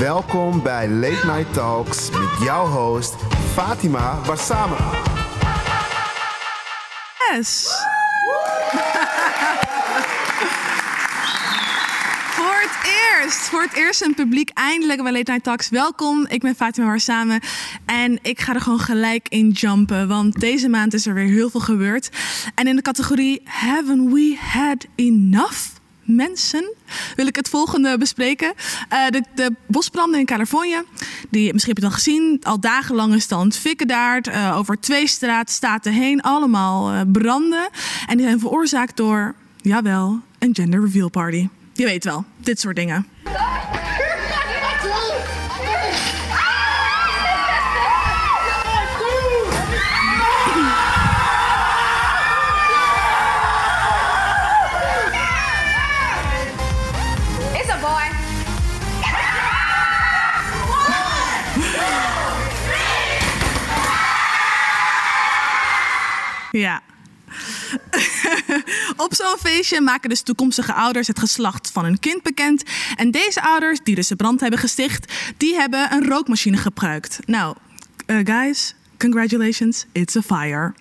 Welkom bij Late Night Talks met jouw host Fatima Warsame. Yes. Voor het eerst, voor het eerst een publiek eindelijk bij Late Night Talks. Welkom, ik ben Fatima Warsame en ik ga er gewoon gelijk in jumpen, want deze maand is er weer heel veel gebeurd. En in de categorie Haven't We Had Enough? Mensen wil ik het volgende bespreken. Uh, de, de, bosbranden in Californië, die misschien heb je het al gezien, al dagenlang is het fikken daar. Uh, over twee straatstaten heen, allemaal uh, branden. En die zijn veroorzaakt door, jawel, een gender reveal party. Je weet wel, dit soort dingen. Ja. Op zo'n feestje maken dus toekomstige ouders het geslacht van hun kind bekend. En deze ouders, die dus de brand hebben gesticht, die hebben een rookmachine gebruikt. Nou, uh, guys, congratulations, it's a fire.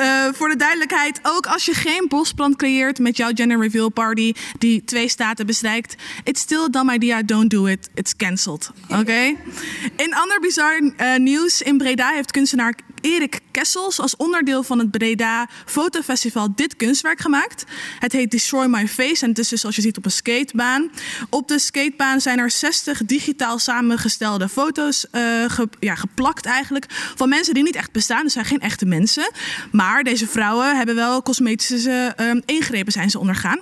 Uh, voor de duidelijkheid, ook als je geen bosbrand creëert met jouw gender reveal party die twee staten bestrijkt, it's still a dumb idea, don't do it, it's cancelled. Oké? Okay? In ander bizar uh, nieuws, in Breda heeft kunstenaar Erik Kessels als onderdeel van het Breda Fotofestival dit kunstwerk gemaakt. Het heet Destroy My Face en het is dus zoals je ziet op een skatebaan. Op de skatebaan zijn er 60 digitaal samengestelde foto's ge, ja, geplakt eigenlijk van mensen die niet echt bestaan. Dus zijn geen echte mensen. Maar deze vrouwen hebben wel cosmetische uh, ingrepen zijn ze ondergaan.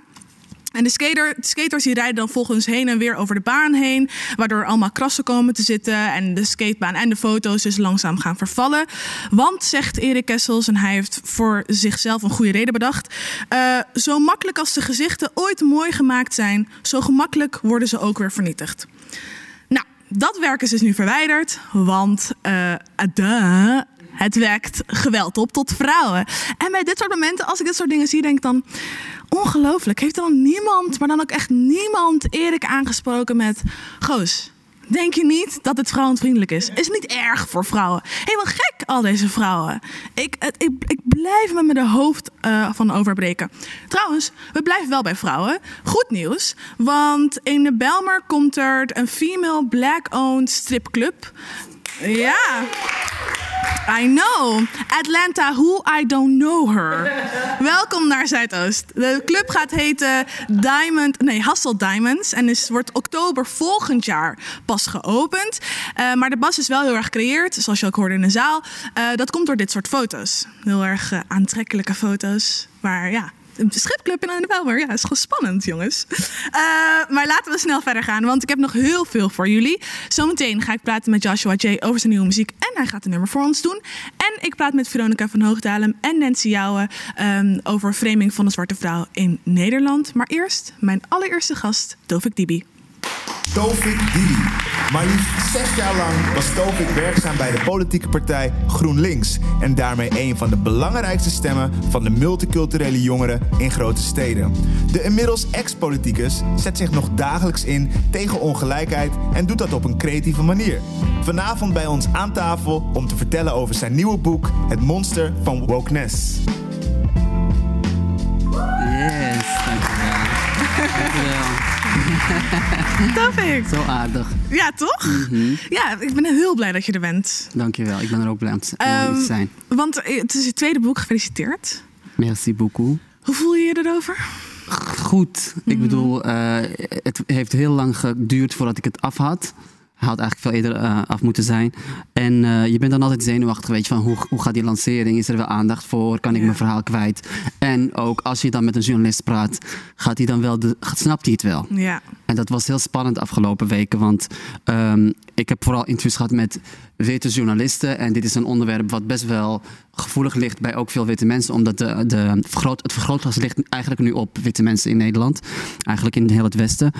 En de, skater, de, skaters die rijden dan volgens heen en weer over de baan heen, waardoor allemaal krassen komen te zitten en de skatebaan en de foto's dus langzaam gaan vervallen. Want, zegt Erik Kessels, en hij heeft voor zichzelf een goede reden bedacht, uh, zo makkelijk als de gezichten ooit mooi gemaakt zijn, zo gemakkelijk worden ze ook weer vernietigd. Nou, dat werk is dus nu verwijderd, want uh, duh, het wekt geweld op tot vrouwen. En bij dit soort momenten, als ik dit soort dingen zie, denk ik dan... Ongelooflijk. Heeft er dan niemand, maar dan ook echt niemand Erik aangesproken met... Goos, denk je niet dat het vrouwenvriendelijk is? Is niet erg voor vrouwen? Helemaal gek, al deze vrouwen. Ik, ik, ik blijf me met de hoofd uh, van overbreken. Trouwens, we blijven wel bij vrouwen. Goed nieuws, want in de Belmer komt er een female black-owned stripclub. Ja. I know. Atlanta, who I don't know her. Welkom naar Zuidoost. De club gaat heten Diamond, nee, Hustle Diamonds. En is, wordt oktober volgend jaar pas geopend. Uh, maar de bas is wel heel erg gecreëerd, zoals je ook hoorde in de zaal. Uh, dat komt door dit soort foto's. Heel erg uh, aantrekkelijke foto's. Waar ja, een schipclub in de Bijlmer. Ja, is gewoon spannend, jongens. Uh, maar laten we snel verder gaan, want ik heb nog heel veel voor jullie. Zometeen ga ik praten met Joshua J. over zijn nieuwe muziek. En hij gaat een nummer voor ons doen. En ik praat met Veronica van Hoogdalem en Nancy Jouwen um, over framing van de zwarte vrouw in Nederland. Maar eerst mijn allereerste gast, Dovik Dibi. Tovik Dibi. Maar liefst zes jaar lang was Tovik werkzaam bij de politieke partij GroenLinks. En daarmee een van de belangrijkste stemmen van de multiculturele jongeren in grote steden. De inmiddels ex-politicus zet zich nog dagelijks in tegen ongelijkheid en doet dat op een creatieve manier. Vanavond bij ons aan tafel om te vertellen over zijn nieuwe boek Het Monster van Wokeness. Yes, dankjewel. Dankjewel. Tofik. Zo aardig. Ja, toch? Mm -hmm. Ja, ik ben heel blij dat je er bent. Dankjewel, ik ben er ook blij om te, um, te zijn. Want het is je tweede boek, gefeliciteerd. Merci beaucoup. Hoe voel je je erover? Goed. Mm -hmm. Ik bedoel, uh, het heeft heel lang geduurd voordat ik het af had. Had eigenlijk veel eerder uh, af moeten zijn. En uh, je bent dan altijd zenuwachtig, weet je, van hoe, hoe gaat die lancering? Is er wel aandacht voor? Kan ik ja. mijn verhaal kwijt? En ook als je dan met een journalist praat, gaat hij dan wel de, snapt hij het wel? Ja. En dat was heel spannend de afgelopen weken, want um, ik heb vooral interviews gehad met witte journalisten. En dit is een onderwerp wat best wel gevoelig ligt bij ook veel witte mensen. Omdat de, de vergroot, het vergrootglas ligt eigenlijk nu op witte mensen in Nederland. Eigenlijk in heel het Westen.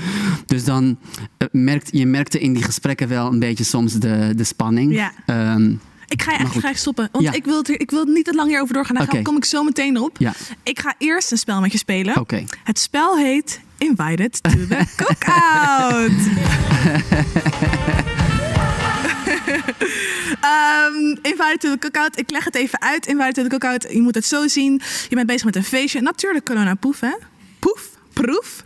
Dus dan uh, merkt je merkte in die gesprekken wel een beetje soms de, de spanning. Ja. Um, ik ga je echt graag stoppen. Want ja. ik, wil het, ik wil het niet te lang hierover doorgaan. Daar okay. kom ik zo meteen op. Ja. Ik ga eerst een spel met je spelen. Okay. Het spel heet Invited to the Cookout. Um, invited to the cookout. Ik leg het even uit. Invited to the cookout. Je moet het zo zien. Je bent bezig met een feestje. Natuurlijk corona poef, hè? Poef. Proef.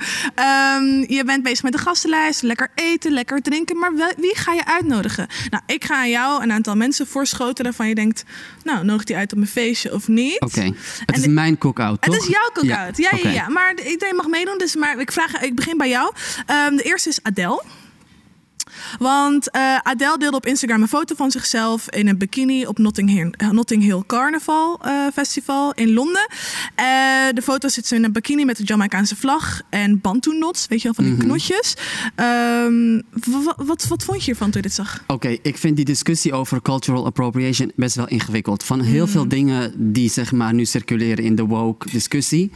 Um, je bent bezig met de gastenlijst. Lekker eten, lekker drinken. Maar wel, wie ga je uitnodigen? Nou, ik ga aan jou een aantal mensen voorschotelen waarvan je denkt... Nou, nodig die uit op mijn feestje of niet? Oké. Okay. Het is mijn cookout? Het is jouw cookout. Ja, ja, ja, ja, Maar iedereen mag meedoen. Dus maar ik, vraag, ik begin bij jou. Um, de eerste is Adele. Want uh, Adele deelde op Instagram een foto van zichzelf in een bikini op Notting Hill, Notting Hill Carnival uh, Festival in Londen. Uh, de foto zit ze in een bikini met de Jamaicaanse vlag en bantu knots, weet je wel, van die mm -hmm. knotjes. Um, wat, wat, vond je hiervan toen je dit zag? Oké, okay, ik vind die discussie over cultural appropriation best wel ingewikkeld. Van heel mm. veel dingen die zeg maar nu circuleren in de woke discussie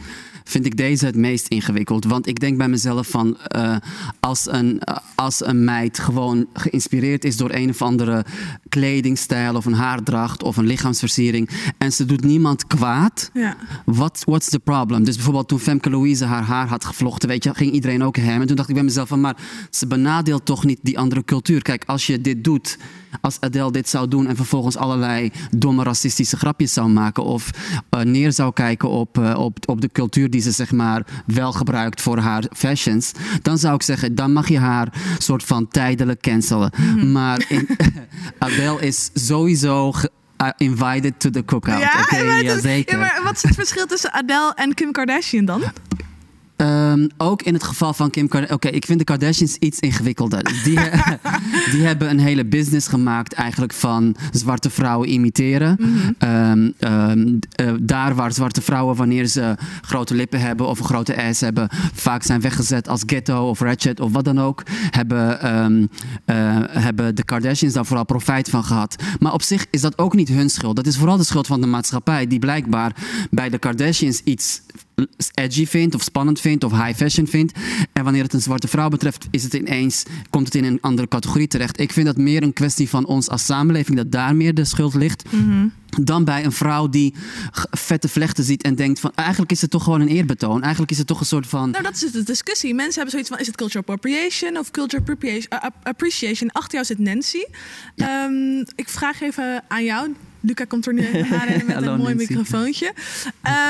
vind ik deze het meest ingewikkeld. Want ik denk bij mezelf van uh, als, een, als een meid gewoon geïnspireerd is door een of andere kledingstijl of een haardracht of een lichaamsversiering en ze doet niemand kwaad, ja. what, what's the problem? Dus bijvoorbeeld toen Femke Louise haar haar had gevlochten, weet je, ging iedereen ook hem. En toen dacht ik bij mezelf van, maar ze benadeelt toch niet die andere cultuur. Kijk, als je dit doet als Adele dit zou doen en vervolgens allerlei domme racistische grapjes zou maken of uh, neer zou kijken op, uh, op, op de cultuur die ze zeg maar wel gebruikt voor haar fashions, dan zou ik zeggen, dan mag je haar soort van tijdelijk cancelen. Mm -hmm. Maar in, Adele is sowieso uh, invited to the cookout. Ja, okay, ja, zeker. Ja, maar wat is het verschil tussen Adele en Kim Kardashian dan? Um, ook in het geval van Kim Kardashian. Oké, okay, ik vind de Kardashians iets ingewikkelder. Die, die hebben een hele business gemaakt eigenlijk van zwarte vrouwen imiteren. Mm -hmm. um, um, uh, daar waar zwarte vrouwen, wanneer ze grote lippen hebben of een grote ass hebben, vaak zijn weggezet als ghetto of ratchet of wat dan ook, hebben, uh, hebben de Kardashians daar vooral profijt van gehad. Maar op zich is dat ook niet hun schuld. Dat is vooral de schuld van de maatschappij, die blijkbaar bij de Kardashians iets edgy vindt of spannend vindt of high fashion vindt. En wanneer het een zwarte vrouw betreft, is het ineens, komt het in een andere categorie terecht. Ik vind dat meer een kwestie van ons als samenleving, dat daar meer de schuld ligt. Mm -hmm. Dan bij een vrouw die vette vlechten ziet en denkt van eigenlijk is het toch gewoon een eerbetoon. Eigenlijk is het toch een soort van. Nou, dat is de discussie. Mensen hebben zoiets van: is het cultural appropriation of cultural appropriation? Uh, appreciation. Achter jou zit Nancy. Ja. Um, ik vraag even aan jou. Luca komt er nu even aan met Hallo, een mooi Nancy. microfoontje.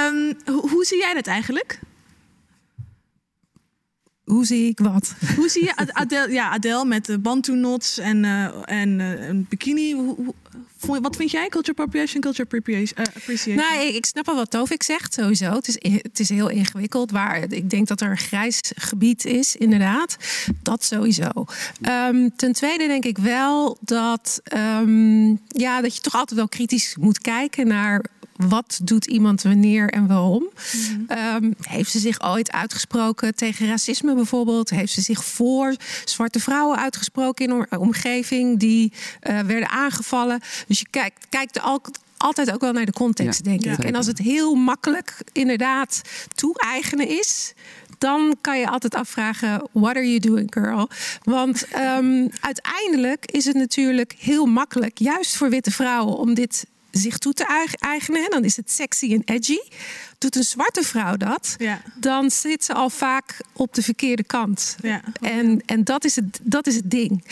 Um, hoe, hoe zie jij dat eigenlijk? Hoe zie ik wat? Hoe zie je Adele, ja, Adele met de bantu knots en, uh, en uh, een bikini? Hoe, hoe, wat vind jij? Culture appropriation, culture? Uh, appreciation? Nou, ik, snap wel wat Tovik zegt, sowieso. Het is, het is heel ingewikkeld. Waar ik denk dat er een grijs gebied is, inderdaad. Dat sowieso. Um, ten tweede denk ik wel dat, um, ja, dat je toch altijd wel kritisch moet kijken naar wat doet iemand wanneer en waarom? Mm -hmm. um, heeft ze zich ooit uitgesproken tegen racisme bijvoorbeeld? Heeft ze zich voor zwarte vrouwen uitgesproken in een omgeving die uh, werden aangevallen? Dus je kijkt, kijkt al, altijd ook wel naar de context, ja, denk ik. En als het heel makkelijk inderdaad toe-eigenen is, dan kan je altijd afvragen: what are you doing, girl? Want um, uiteindelijk is het natuurlijk heel makkelijk, juist voor witte vrouwen, om dit zich toe te eigenen. Dan is het sexy en edgy. Doet een zwarte vrouw dat, ja. dan zit ze al vaak op de verkeerde kant. Ja. En, en dat, is het, dat is het ding.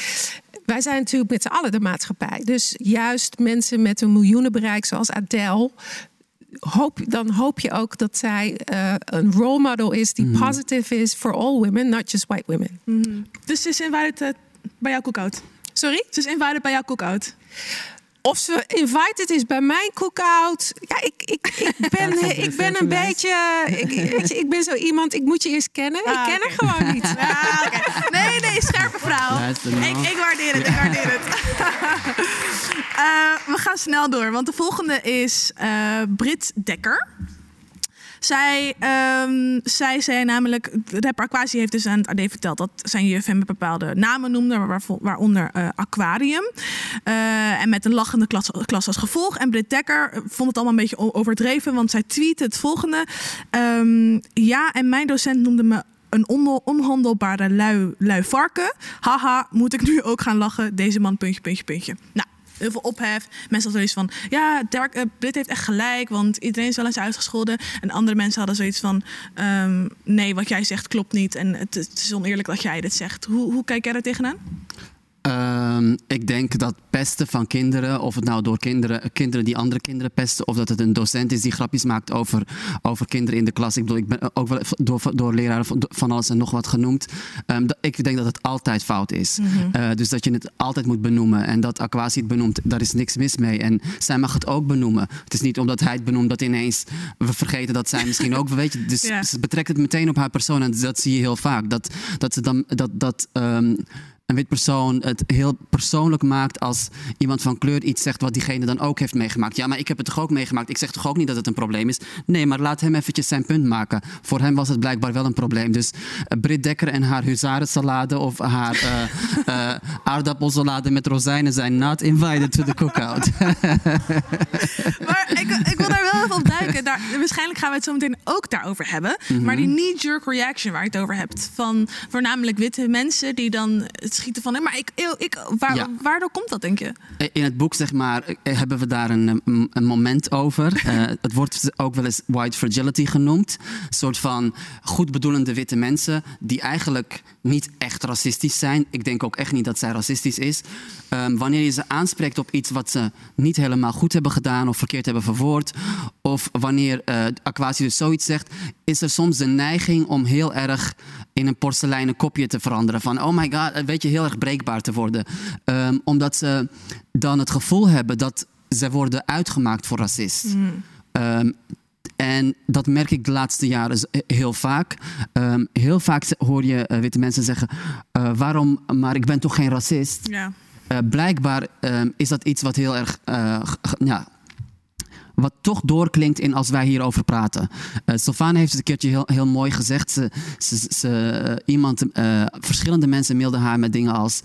Wij zijn natuurlijk met z'n allen de maatschappij. Dus juist mensen met een miljoenenbereik zoals Adele hoop, dan hoop je ook dat zij uh, een role model is die mm. positive is for all women, not just white women. Mm. Dus ze is invited uh, bij jouw cookout? Sorry? Ze is invited bij jouw cookout? Of ze invited is bij mijn cookout. Ja, ik, ik, ik ben, ik ben een beetje. Ik, je, ik ben zo iemand, ik moet je eerst kennen. Ah, ik ken okay. haar gewoon niet. Ah, okay. Nee, nee, scherpe vrouw. Ik, ik waardeer het, ik waardeer het. uh, we gaan snel door, want de volgende is uh, Brit Dekker. Zij, um, zij zei namelijk, rapper Aquasi heeft dus aan het AD verteld dat zijn juf hem bepaalde namen noemde, waaronder uh, Aquarium. Uh, en met een lachende klas, klas als gevolg. En Britt Dekker vond het allemaal een beetje overdreven, want zij tweette het volgende. Um, ja, en mijn docent noemde me een on onhandelbare lui, lui varken. Haha, moet ik nu ook gaan lachen? Deze man, puntje, puntje, puntje. Nou, heel veel ophef. Mensen hadden zoiets van, ja, Dirk, uh, heeft echt gelijk, want iedereen is wel eens uitgescholden. En andere mensen hadden zoiets van, um, nee, wat jij zegt klopt niet. En het, het, is oneerlijk dat jij dit zegt. Hoe, hoe kijk jij daar tegenaan? Um, ik denk dat pesten van kinderen, of het nou door kinderen, kinderen die andere kinderen pesten, of dat het een docent is die grapjes maakt over, over kinderen in de klas. Ik bedoel, ik ben ook wel door, door leraren van alles en nog wat genoemd. Um, ik denk dat het altijd fout is. Mm -hmm. uh, dus dat je het altijd moet benoemen. En dat Aquasi het benoemt, daar is niks mis mee. En zij mag het ook benoemen. Het is niet omdat hij het benoemt dat ineens we vergeten dat zij misschien ook, weet je, dus ze betrekt het meteen op haar persoon. En dat zie je heel vaak. Dat, dat ze dan, dat, dat, um, een wit persoon het heel persoonlijk maakt als iemand van kleur iets zegt wat diegene dan ook heeft meegemaakt. Ja, maar ik heb het toch ook meegemaakt. Ik zeg toch ook niet dat het een probleem is. Nee, maar laat hem eventjes zijn punt maken. Voor hem was het blijkbaar wel een probleem. Dus uh, Britt Dekker en haar huzarensalade of haar uh, uh, aardappelsalade met rozijnen zijn not invited to the cookout. maar ik, ik, wil daar wel even op duiken. Daar, waarschijnlijk gaan we het zo meteen ook daarover hebben. Mm -hmm. Maar die knee-jerk reaction waar je het over hebt. Van voornamelijk witte mensen die dan schieten van. Maar ik, ik, waar, ja. waardoor komt dat, denk je? In het boek, zeg maar, hebben we daar een, een moment over. uh, het wordt ook wel eens white fragility genoemd. Een soort van goedbedoelende witte mensen die eigenlijk niet echt racistisch zijn. Ik denk ook echt niet dat zij racistisch is. Um, wanneer je ze aanspreekt op iets wat ze niet helemaal goed hebben gedaan of verkeerd hebben verwoord. Of wanneer uh, Aquasi dus zoiets zegt, is er soms de neiging om heel erg in een porseleinen kopje te veranderen. Van oh my god, weet je, heel erg breekbaar te worden. Um, omdat ze dan het gevoel hebben dat ze worden uitgemaakt voor racist. Mm. Um, en dat merk ik de laatste jaren heel vaak. Um, heel vaak hoor je uh, witte mensen zeggen: uh, waarom, maar ik ben toch geen racist? Ja. Uh, blijkbaar um, is dat iets wat heel erg ja, wat toch doorklinkt in als wij hierover praten. Uh, Sylvana heeft het een keertje heel, heel mooi gezegd. Ze, ze, ze, uh, iemand, uh, verschillende mensen mailden haar met dingen als...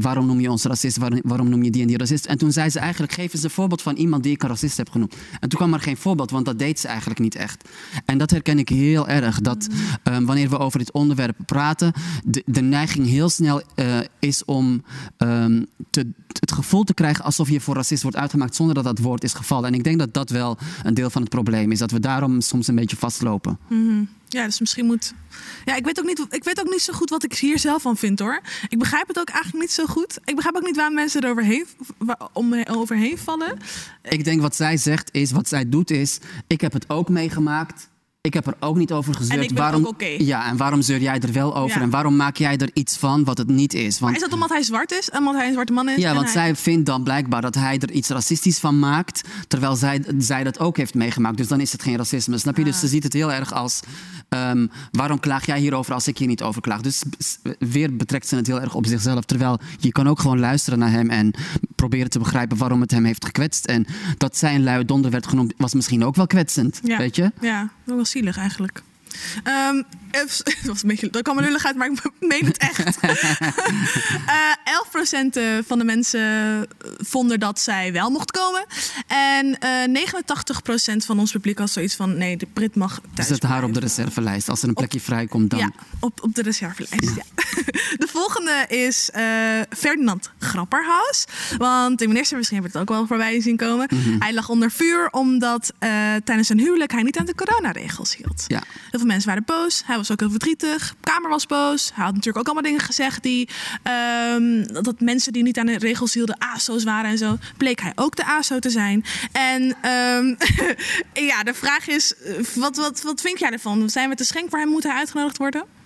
waarom noem je ons racist, waarom, waarom, noem je die en die racist? En toen zei ze eigenlijk, geef eens een voorbeeld van iemand die ik een racist heb genoemd. En toen kwam er geen voorbeeld, want dat deed ze eigenlijk niet echt. En dat herken ik heel erg. Dat um, wanneer we over dit onderwerp praten, de, de neiging heel snel is om um, te, het gevoel te krijgen alsof je voor racist wordt uitgemaakt zonder dat dat woord is gevallen. En ik denk dat dat wel een deel van het probleem is. Dat we daarom soms een beetje vastlopen. Mm -hmm. Ja, dus misschien moet. Ja, ik weet, ook niet, ik weet ook niet zo goed wat ik hier zelf van vind hoor. Ik begrijp het ook eigenlijk niet zo goed. Ik begrijp ook niet waar mensen eroverheen om, overheen vallen. Ik denk wat zij zegt is, wat zij doet is, ik heb het ook meegemaakt. Ik heb er ook niet over gezeurd. waarom, okay. Ja, en waarom zeur jij er wel over? Ja. En waarom maak jij er iets van wat het niet is? Want, maar is dat omdat hij zwart is en omdat hij een zwarte man is? Ja, want hij... zij vindt dan blijkbaar dat hij er iets racistisch van maakt. Terwijl zij, zij dat ook heeft meegemaakt. Dus dan is het geen racisme. Snap je? Ah. Dus ze ziet het heel erg als... Um, waarom klaag jij hierover als ik hier niet over klaag? Dus weer betrekt ze het heel erg op zichzelf. Terwijl je kan ook gewoon luisteren naar hem en proberen te begrijpen waarom het hem heeft gekwetst. En dat zij een luie donder werd genoemd was misschien ook wel kwetsend. Ja. Weet je? Ja, wel zielig eigenlijk. Um, dat, was een beetje, dat kwam lullig uit, maar ik meen het echt. uh, 11% van de mensen vonden dat zij wel mocht komen. En uh, 89% van ons publiek had zoiets van... nee, de Brit mag thuis Zet haar op de reservelijst. Als er een plekje op, vrijkomt, dan... Ja, op, op de reservelijst, ja. ja. de volgende is uh, Ferdinand Grapperhaus. Want de minister, misschien heb je het ook wel voorbij zien komen. Mm -hmm. Hij lag onder vuur omdat tijdens zijn huwelijk... hij niet aan de coronaregels hield. Ja. Heel veel mensen waren boos. Hij was ook heel verdrietig. Kamer was boos. Hij had natuurlijk ook allemaal dingen gezegd die um, dat mensen die niet aan de regels hielden ASO's waren en zo. Bleek hij ook de ASO te zijn. En um, ja, de vraag is, wat, wat, wat vind jij ervan? Zijn we te schenk hem? Moet hij uitgenodigd worden?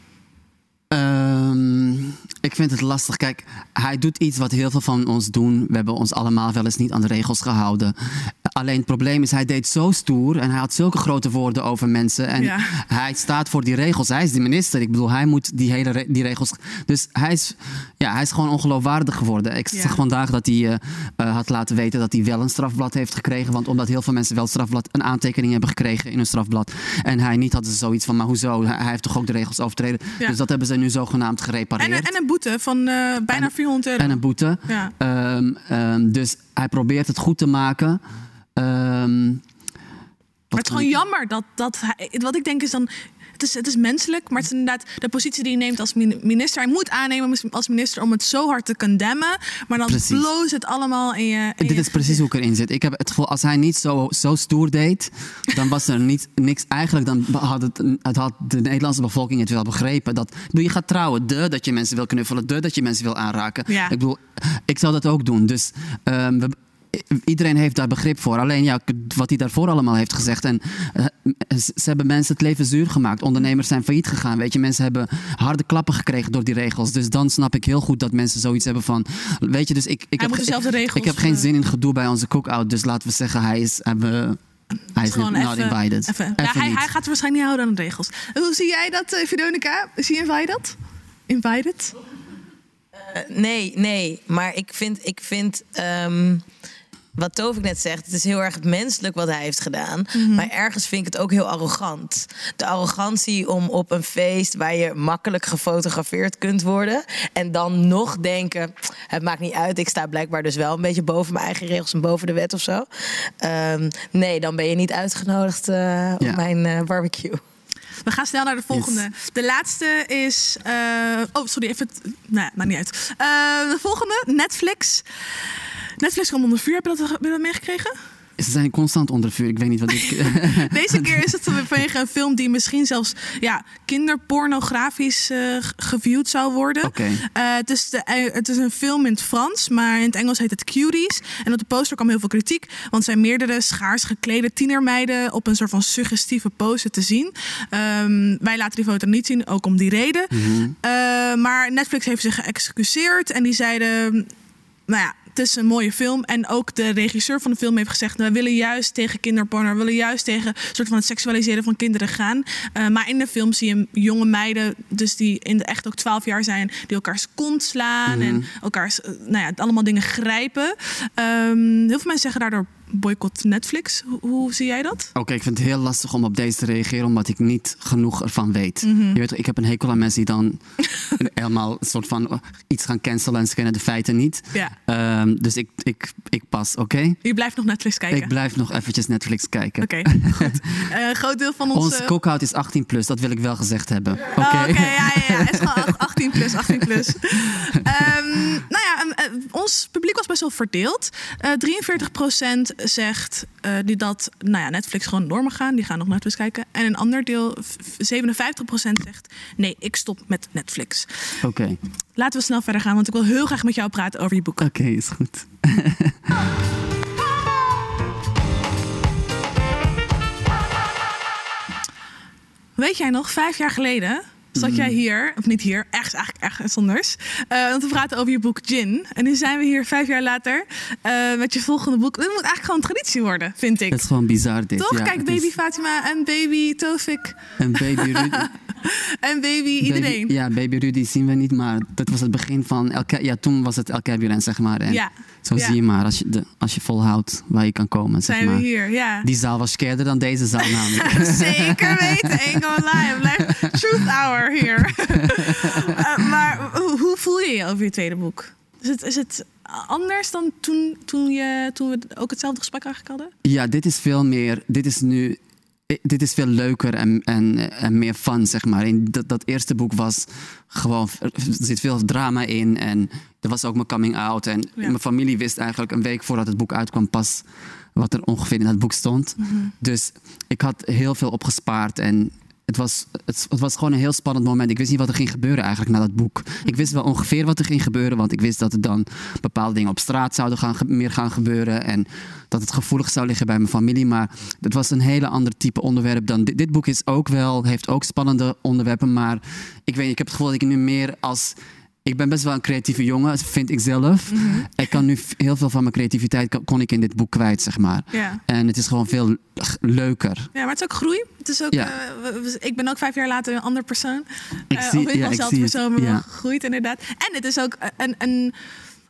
Um, ik vind het lastig. Kijk, hij doet iets wat heel veel van ons doen. We hebben ons allemaal wel eens niet aan de regels gehouden. Alleen het probleem is, hij deed zo stoer en hij had zulke grote woorden over mensen. En ja. hij staat voor die regels. Hij is de minister. Ik bedoel, hij moet die hele re die regels. Dus hij is, ja, hij is gewoon ongeloofwaardig geworden. Ik ja. zag vandaag dat hij uh, uh, had laten weten dat hij wel een strafblad heeft gekregen. Want omdat heel veel mensen wel strafblad, een aantekening hebben gekregen in hun strafblad. En hij niet, ze zoiets van, maar hoezo? Hij heeft toch ook de regels overtreden? Ja. Dus dat hebben ze nu zogenaamd gerepareerd. En, en een boete van uh, bijna en, 400 euro. En een boete. Ja. Um, um, dus hij probeert het goed te maken. Um, maar het is gewoon jammer dat, dat hij, wat ik denk is dan. Het is, het is menselijk, maar het is inderdaad de positie die je neemt als min- minister. Hij moet aannemen als minister om het zo hard te condemnen, maar dan bloos het allemaal in je. in Dit je is precies hoe ik erin zit. Ik heb het gevoel, als hij niet zo, zo stoer deed, dan was er niet, niks. Eigenlijk dan had, het, het had de Nederlandse bevolking het wel begrepen. Dat, je gaat trouwen, de dat je mensen wil knuffelen, de dat je mensen wil aanraken. Ja. Ik bedoel, ik zou dat ook doen. Dus ehm, we, iedereen heeft daar begrip voor. Alleen ja, wat hij daarvoor allemaal heeft gezegd. En eh, ze hebben mensen het leven zuur gemaakt. Ondernemers zijn failliet gegaan. Weet je, mensen hebben harde klappen gekregen door die regels. Dus dan snap ik heel goed dat mensen zoiets hebben van. Weet je, dus ik, ik, Hij heb, dezelfde ik, regels, ik heb geen eh, zin in gedoe bij onze cookout. Dus laten we zeggen, hij is. Hij, we- hij is Gewoon not even- invited. even. Ja, Even hij, hij gaat er waarschijnlijk niet houden aan de regels. Hoe zie jij dat, eh, Veronica? Zie je invited? Invited? Nee, nee. Maar ik vind, ik vind ehm, wat Tovik net zegt, het is heel erg menselijk wat hij heeft gedaan. Maar ergens vind ik het ook heel arrogant. De arrogantie om op een feest waar je makkelijk gefotografeerd kunt worden. En dan nog denken, het maakt niet uit. Ik sta blijkbaar dus wel een beetje boven mijn eigen regels en boven de wet of zo. Ehm, nee, dan ben je niet uitgenodigd eh, op mijn eh, barbecue. We gaan snel naar de volgende. De laatste is. eh, oh, sorry, even. Nou, maakt niet uit. De volgende, Netflix. Netflix kwam onder vuur. Heb je dat, heb je dat meegekregen? Ze zijn constant onder vuur. Ik weet niet wat ik. Deze keer is het vanwege een film die misschien zelfs ja, kinderpornografisch eh, geviewd zou worden. Oké. Eh, het, is de, eh, het is een film in het Frans, maar in het Engels heet het Cuties. En op de poster kwam heel veel kritiek, want er zijn meerdere schaars geklede tienermeiden op een soort van suggestieve pose te zien. Ehm, wij laten die foto niet zien, ook om die reden. Eh, maar Netflix heeft zich geëxcuseerd en die zeiden nou ja, het is een mooie film. En ook de regisseur van de film heeft gezegd... we willen juist tegen kinderporno... we willen juist tegen soort van het seksualiseren van kinderen gaan. Eh, maar in de film zie je jonge meiden... dus die in de echt ook 12 jaar zijn... die elkaars kont slaan en elkaars... eh, nou ja, allemaal dingen grijpen. Ehm, heel veel mensen zeggen daardoor... boycott Netflix. Hoe, hoe zie jij dat? Oké, ik vind het heel lastig om op deze te reageren, omdat ik niet genoeg ervan weet. Mhm. Je weet, toch, ik heb een hekel aan mensen die dan helemaal een soort van oh, iets gaan cancelen en ze kennen de feiten niet. Ja. Ehm, dus ik, ik, ik pas, oké? Je blijft nog Netflix kijken. Ik blijf nog eventjes Netflix kijken. Oké, goed. Een groot deel van ons... Onze cookout is 18 plus, dat wil ik wel gezegd hebben. Oké. Oh, Oké, ja, ja, ja. Het is gewoon 18 plus, 18 plus. Ehm, nou ja, um, eh, ons publiek was best wel verdeeld. Eh 43% zegt eh, die dat nou ja, Netflix gewoon door mag gaan. Die gaan nog Netflix kijken. En een ander deel, v- 57% zegt nee, ik stop met Netflix. Oké, Laten we snel verder gaan, want ik wil heel graag met jou praten over je boek. Oké, is goed. Weet jij nog, vijf jaar geleden zat jij hier, of niet hier, ergens eigenlijk ergens anders, eh, om te praten over je boek Gin. En nu zijn we hier vijf jaar later eh, met je volgende boek. Dit moet eigenlijk gewoon een traditie worden, vind ik. Het is gewoon bizar dit. Toch? Ja, Kijk, baby is Fatima en baby Tofik Een baby Rudy. en baby iedereen. Baby, ja, baby Rudy zien we niet, maar dat was het begin van... El Ca- ja, toen was het El Caburen, zeg maar. En Ja, Zo ja. zie je maar, als je, de, als je volhoudt waar je kan komen, zeg zijn we maar. hier, ja. Die zaal was skerder dan deze zaal namelijk. Zeker weten, ain't gonna lie. Het blijft truth hour hier. Eh, maar hoe, hoe voel je je over je tweede boek? Is het, is het anders dan toen, toen, je, toen we ook hetzelfde gesprek eigenlijk hadden? Ja, dit is veel meer. Dit is nu. eh, Dit is veel leuker en, en, en meer fun, zeg maar. In dat, dat eerste boek was gewoon. Er zit veel drama in. En er was ook mijn coming out. En Ja. mijn familie wist eigenlijk een week voordat het boek uitkwam pas wat er ongeveer in het boek stond. Mhm. Dus ik had heel veel opgespaard. En het was, het, het was gewoon een heel spannend moment. Ik wist niet wat er ging gebeuren eigenlijk na dat boek. Ik wist wel ongeveer wat er ging gebeuren. Want ik wist dat er dan bepaalde dingen op straat zouden gaan, meer gaan gebeuren. En dat het gevoelig zou liggen bij mijn familie. Maar het was een hele ander type onderwerp dan dit. Dit boek is ook wel, heeft ook spannende onderwerpen. Maar ik weet ik heb het gevoel dat ik nu meer als... Ik ben best wel een creatieve jongen, vind ik zelf. Ik kan nu heel veel van mijn creativiteit kon ik in dit boek kwijt, zeg maar. Ja. En het is gewoon veel leuker. Ja, maar het is ook groei. Het is ook, Ja. eh, ik ben ook vijf jaar later een ander persoon. Ik Eh, zie- of ik ja, ik zie persoon, maar wel Ja. gegroeid inderdaad. En het is ook een, een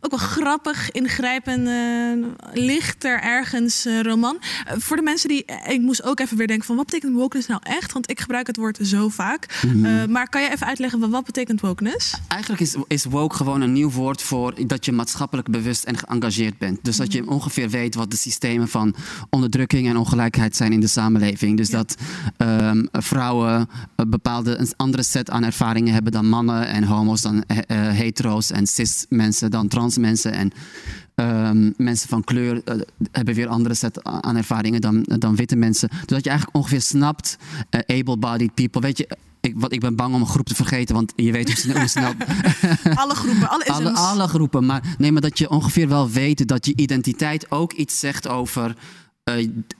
ook wel grappig, ingrijpend, eh, lichter ergens eh, roman. Eh, voor de mensen die, ik moest ook even weer denken van wat betekent wokeness nou echt? Want ik gebruik het woord zo vaak. Mhm. Maar kan je even uitleggen wat, wat betekent wokeness? Eigenlijk is, is woke gewoon een nieuw woord voor dat je maatschappelijk bewust en geëngageerd bent. Dus dat je ongeveer weet wat de systemen van onderdrukking en ongelijkheid zijn in de samenleving. Dus dat ehm, vrouwen een bepaalde een andere set aan ervaringen hebben dan mannen en homo's dan hetero's en cis mensen dan trans mensen en ehm, mensen van kleur eh, hebben weer andere set aan ervaringen dan, dan witte mensen. Dus dat je eigenlijk ongeveer snapt, eh, able-bodied people. Weet je, ik, wat, ik ben bang om een groep te vergeten, want je weet hoe snel, hoe snel Alle groepen, alle alle, alle groepen. Maar nee, maar dat je ongeveer wel weet dat je identiteit ook iets zegt over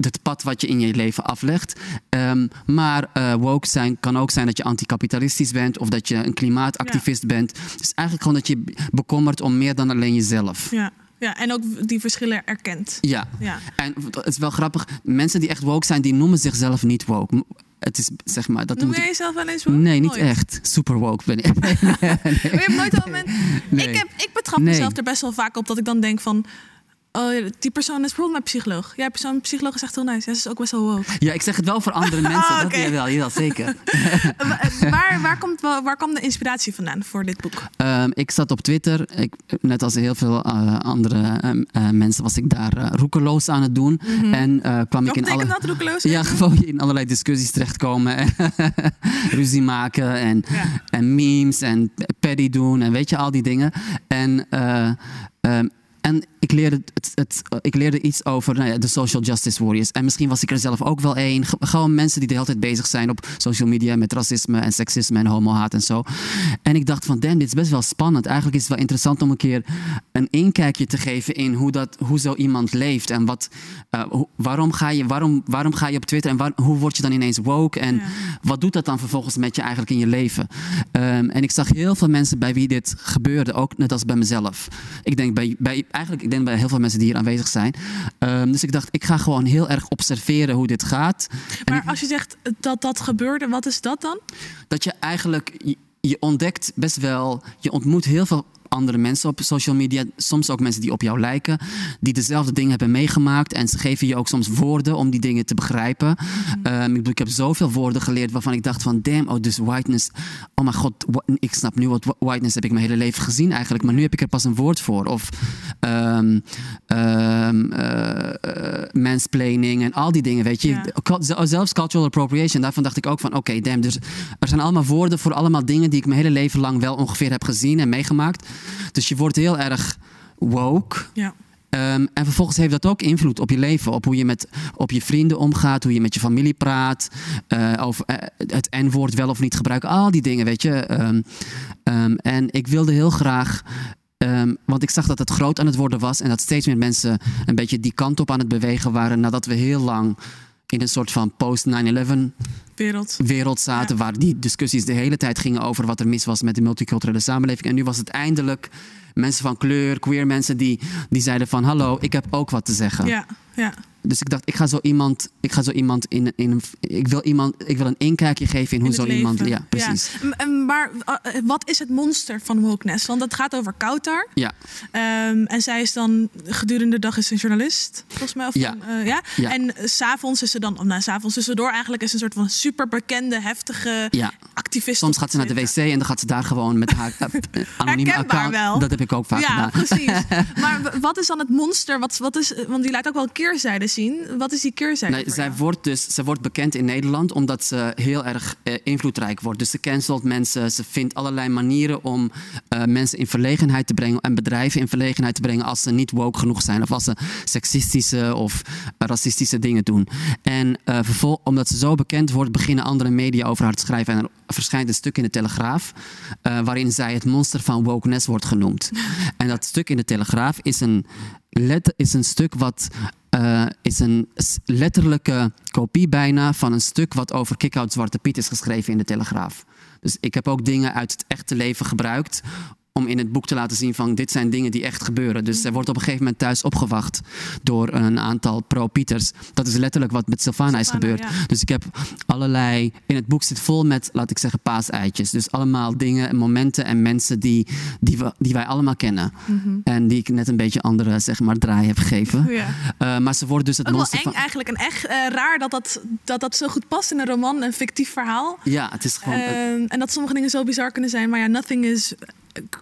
het pad wat je in je leven aflegt. Ehm, maar eh, woke zijn kan ook zijn dat je anticapitalistisch bent of dat je een klimaatactivist bent. Dus eigenlijk gewoon dat je bekommert om meer dan alleen jezelf. Ja, ja, en ook die verschillen erkent. Ja. Ja. En het is wel grappig. Mensen die echt woke zijn, die noemen zichzelf niet woke. Het is zeg maar dat Noem jij jezelf wel eens woke? Nee, niet Nooit. echt. Super woke ben ik. Je hebt nooit een. Nee. Ik, heb, ik betrap Nee. mezelf er best wel vaak op dat ik dan denk van... Oh, die persoon is bijvoorbeeld mijn psycholoog. Ja, persoon, psycholoog is echt heel nice. Ja, ze is ook best wel woke. Ja, ik zeg het wel voor andere mensen. Ah, Dat oké. jawel, jawel, zeker. Eh, wa- waar, waar, komt, waar kwam de inspiratie vandaan voor dit boek? Ehm, ik zat op Twitter. Ik, net als heel veel eh, andere ehm, eh, mensen was ik daar roekeloos aan het doen. En eh, kwam Wat ik in alle... dat, roekeloos? Ja, gewoon in allerlei discussies terechtkomen. en Ruzie maken en, Ja. en memes en paddy doen en weet je, al die dingen. En, eh, ehm, en ik, leerde het, het, ik leerde iets over nou ja, de social justice warriors. En misschien was ik er zelf ook wel één. Ge- Gewoon mensen die de hele tijd bezig zijn op social media met racisme en seksisme en homohaat en zo. En ik dacht van, damn, dit is best wel spannend. Eigenlijk is het wel interessant om een keer een inkijkje te geven in hoe, dat, hoe zo iemand leeft. En wat, eh, waarom, ga je, waarom, waarom ga je op Twitter en waar- hoe word je dan ineens woke? En Ja. wat doet dat dan vervolgens met je eigenlijk in je leven? Ehm, en ik zag heel veel mensen bij wie dit gebeurde, ook net als bij mezelf. Ik denk bij, bij, eigenlijk, ik denk bij heel veel mensen die hier aanwezig zijn. Ehm, dus ik dacht, ik ga gewoon heel erg observeren hoe dit gaat. Maar als je zegt dat dat gebeurde, wat is dat dan? dat je eigenlijk, je, je ontdekt best wel, je ontmoet heel veel andere mensen op social media. Soms ook mensen die op jou lijken, die dezelfde dingen hebben meegemaakt. En ze geven je ook soms woorden om die dingen te begrijpen. Ehm, ik, bedoel, ik heb zoveel woorden geleerd waarvan ik dacht van, damn, oh, dus whiteness. Oh mijn god, ik snap nu wat whiteness heb ik mijn hele leven gezien eigenlijk. Maar nu heb ik er pas een woord voor. Of eh, mansplaining en al die dingen, weet je. Ja. Zel- Zelfs cultural appropriation, daarvan dacht ik ook van, oké, damn, dus er zijn allemaal woorden voor allemaal dingen die ik mijn hele leven lang wel ongeveer heb gezien en meegemaakt. Dus je wordt heel erg woke. Ja. Ehm, en vervolgens heeft dat ook invloed op je leven, op hoe je met op je vrienden omgaat, hoe je met je familie praat, eh, over eh, het N-woord wel of niet gebruiken, al die dingen, weet je. Ehm, ehm, en ik wilde heel graag, want ik zag dat het groot aan het worden was en dat steeds meer mensen een beetje die kant op aan het bewegen waren nadat we heel lang in een soort van post-9-11 Wereld. wereld zaten. Waar die discussies de hele tijd gingen over wat er mis was met de multiculturele samenleving. En nu was het eindelijk mensen van kleur, queer mensen, die, die zeiden van hallo, ik heb ook wat te zeggen. Ja, ja. Dus ik dacht, ik ga zo iemand, ik ga zo iemand in, in een, ik wil iemand, ik wil een inkijkje geven in hoe In zo iemand, ja, precies. Ja. Maar eh, wat is het monster van wokeness? Want het gaat over Kautar. Ja, Ehm, en zij is dan gedurende de dag is een journalist, volgens mij. Of Ja. eh, ja? Ja. En s s'avonds is ze dan, of nou, s'avonds tussendoor eigenlijk is een soort van super bekende, heftige ja. activist. Soms gaat ze naar de wc en dan gaat ze daar gewoon met haar eh, anonieme account. wel. Dat heb ik ook vaak ja, gedaan. precies. Maar wat is dan het monster? Wat, wat is, want die laat ook wel keerzijde zien. Wat is die keerzijde? Nee, zij jou? wordt dus zij wordt bekend in Nederland omdat ze heel erg eh, invloedrijk wordt. Dus ze cancelt mensen, ze vindt allerlei manieren om eh, mensen in verlegenheid te brengen en bedrijven in verlegenheid te brengen als ze niet woke genoeg zijn of als ze seksistische of racistische dingen doen. En vervol- omdat ze zo bekend wordt, beginnen andere media over haar te schrijven. En verschijnt een stuk in de Telegraaf eh, waarin zij het monster van wokeness wordt genoemd. en dat stuk in de Telegraaf is een, let, is een stuk wat eh, is een letterlijke kopie bijna van een stuk wat over Kick-Out Zwarte Piet is geschreven in de Telegraaf. Dus ik heb ook dingen uit het echte leven gebruikt om in het boek te laten zien van dit zijn dingen die echt gebeuren. Dus zij wordt op een gegeven moment thuis opgewacht door een aantal pro-Pieters. Dat is letterlijk wat met Sylvana is gebeurd. ja. Dus ik heb allerlei. In het boek zit vol met, laat ik zeggen, paaseitjes. Dus allemaal dingen en momenten en mensen die, die, we, die wij allemaal kennen. En die ik net een beetje andere, zeg maar, draai heb gegeven. Ja. Eh, maar ze wordt dus het Ook wel monster eng van. eigenlijk en echt eh, raar dat dat, dat dat zo goed past in een roman, een fictief verhaal. Ja, het is gewoon. Ehm, en dat sommige dingen zo bizar kunnen zijn. Maar ja, nothing is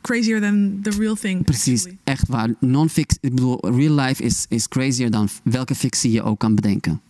crazier than the real thing. Precies, actually. echt waar. Non-fiction, ik bedoel, real life is, is crazier dan welke fictie je ook kan bedenken.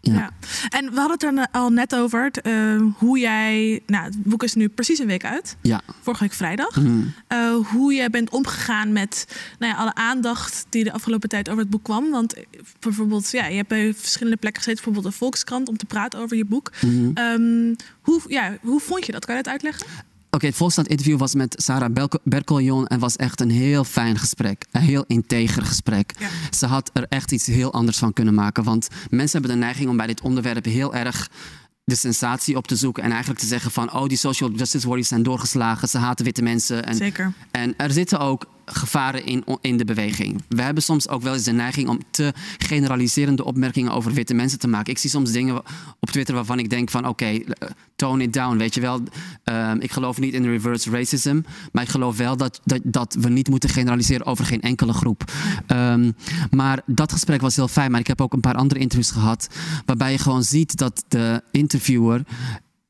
Ja. Ja. En we hadden het er al net over eh, hoe jij. Nou, het boek is nu precies een week uit. Ja. Vorige week vrijdag. Mhm. Eh, hoe je bent omgegaan met nou ja, alle aandacht die de afgelopen tijd over het boek kwam. Want eh, bijvoorbeeld, ja, je hebt bij verschillende plekken gezeten, bijvoorbeeld de Volkskrant, om te praten over je boek. Mhm. Ehm, hoe, ja, hoe vond je dat? Kan je dat uitleggen? Oké, het volgende interview was met Sarah Berkeljon en was echt een heel fijn gesprek. Een heel integer gesprek. Ja. Ze had er echt iets heel anders van kunnen maken. Want mensen hebben de neiging om bij dit onderwerp heel erg de sensatie op te zoeken. En eigenlijk te zeggen van, oh, die social justice warriors zijn doorgeslagen. Ze haten witte mensen. En, Zeker. En er zitten ook gevaren in, in de beweging. We hebben soms ook wel eens de neiging om te generaliserende opmerkingen over witte mensen te maken. Ik zie soms dingen op Twitter waarvan ik denk van oké, tone it down. Weet je wel, Ehm, ik geloof niet in reverse racism, maar ik geloof wel dat, dat, dat we niet moeten generaliseren over geen enkele groep. Ehm, maar dat gesprek was heel fijn. Maar ik heb ook een paar andere interviews gehad waarbij je gewoon ziet dat de interviewer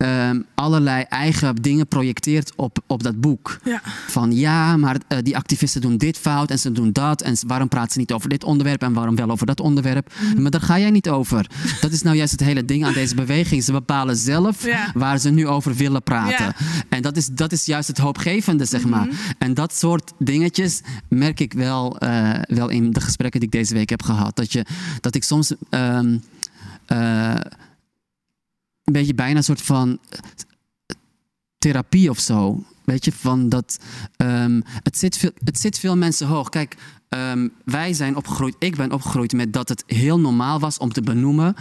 ehm, allerlei eigen dingen projecteert op, op dat boek. Ja. Van ja, maar eh, die activisten doen dit fout en ze doen dat. En waarom praten ze niet over dit onderwerp en waarom wel over dat onderwerp? Mhm. Maar daar ga jij niet over. Dat is nou juist het hele ding aan deze beweging. Ze bepalen zelf Ja. waar ze nu over willen praten. Ja. En dat is, dat is juist het hoopgevende, zeg maar. Mhm. En dat soort dingetjes merk ik wel, eh, wel in de gesprekken die ik deze week heb gehad. Dat, je, dat ik soms ehm, eh, een beetje bijna een soort van therapie of zo. Weet je, van dat. ehm, het, zit veel, het zit veel mensen hoog. Kijk, ehm, wij zijn opgegroeid, ik ben opgegroeid met dat het heel normaal was om te benoemen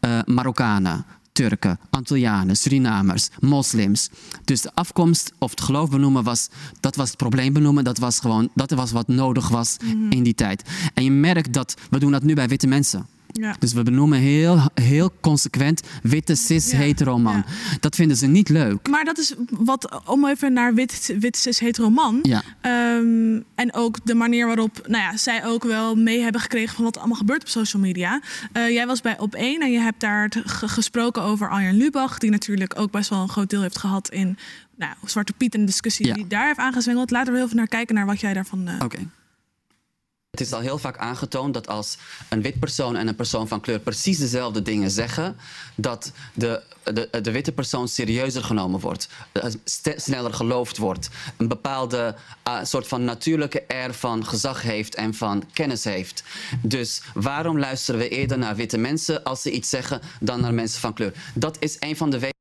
eh, Marokkanen. Turken, Antillianen, Surinamers, moslims. Dus de afkomst of het geloof benoemen was, dat was het probleem benoemen. Dat was gewoon, dat was wat nodig was in die tijd. En je merkt dat, we doen dat nu bij witte mensen. Ja. Dus we benoemen heel, heel consequent witte cis Ja, hetero man. ja. Dat vinden ze niet leuk. Maar dat is wat, om even naar wit, wit cis hetero man. Ja. Ehm, en ook de manier waarop nou ja, zij ook wel mee hebben gekregen van wat er allemaal gebeurt op social media. Eh, jij was bij Op 1 en je hebt daar gesproken over Arjen Lubach, die natuurlijk ook best wel een groot deel heeft gehad in nou, Zwarte Piet en de discussie die daar heeft aangezwengeld. Laten we heel even naar kijken naar wat jij daarvan. eh, Oké. Het is al heel vaak aangetoond dat als een wit persoon en een persoon van kleur precies dezelfde dingen zeggen, dat de, de, de witte persoon serieuzer genomen wordt, eh, sneller geloofd wordt, een bepaalde ah, soort van natuurlijke air van gezag heeft en van kennis heeft. Dus waarom luisteren we eerder naar witte mensen als ze iets zeggen dan naar mensen van kleur? Dat is een van de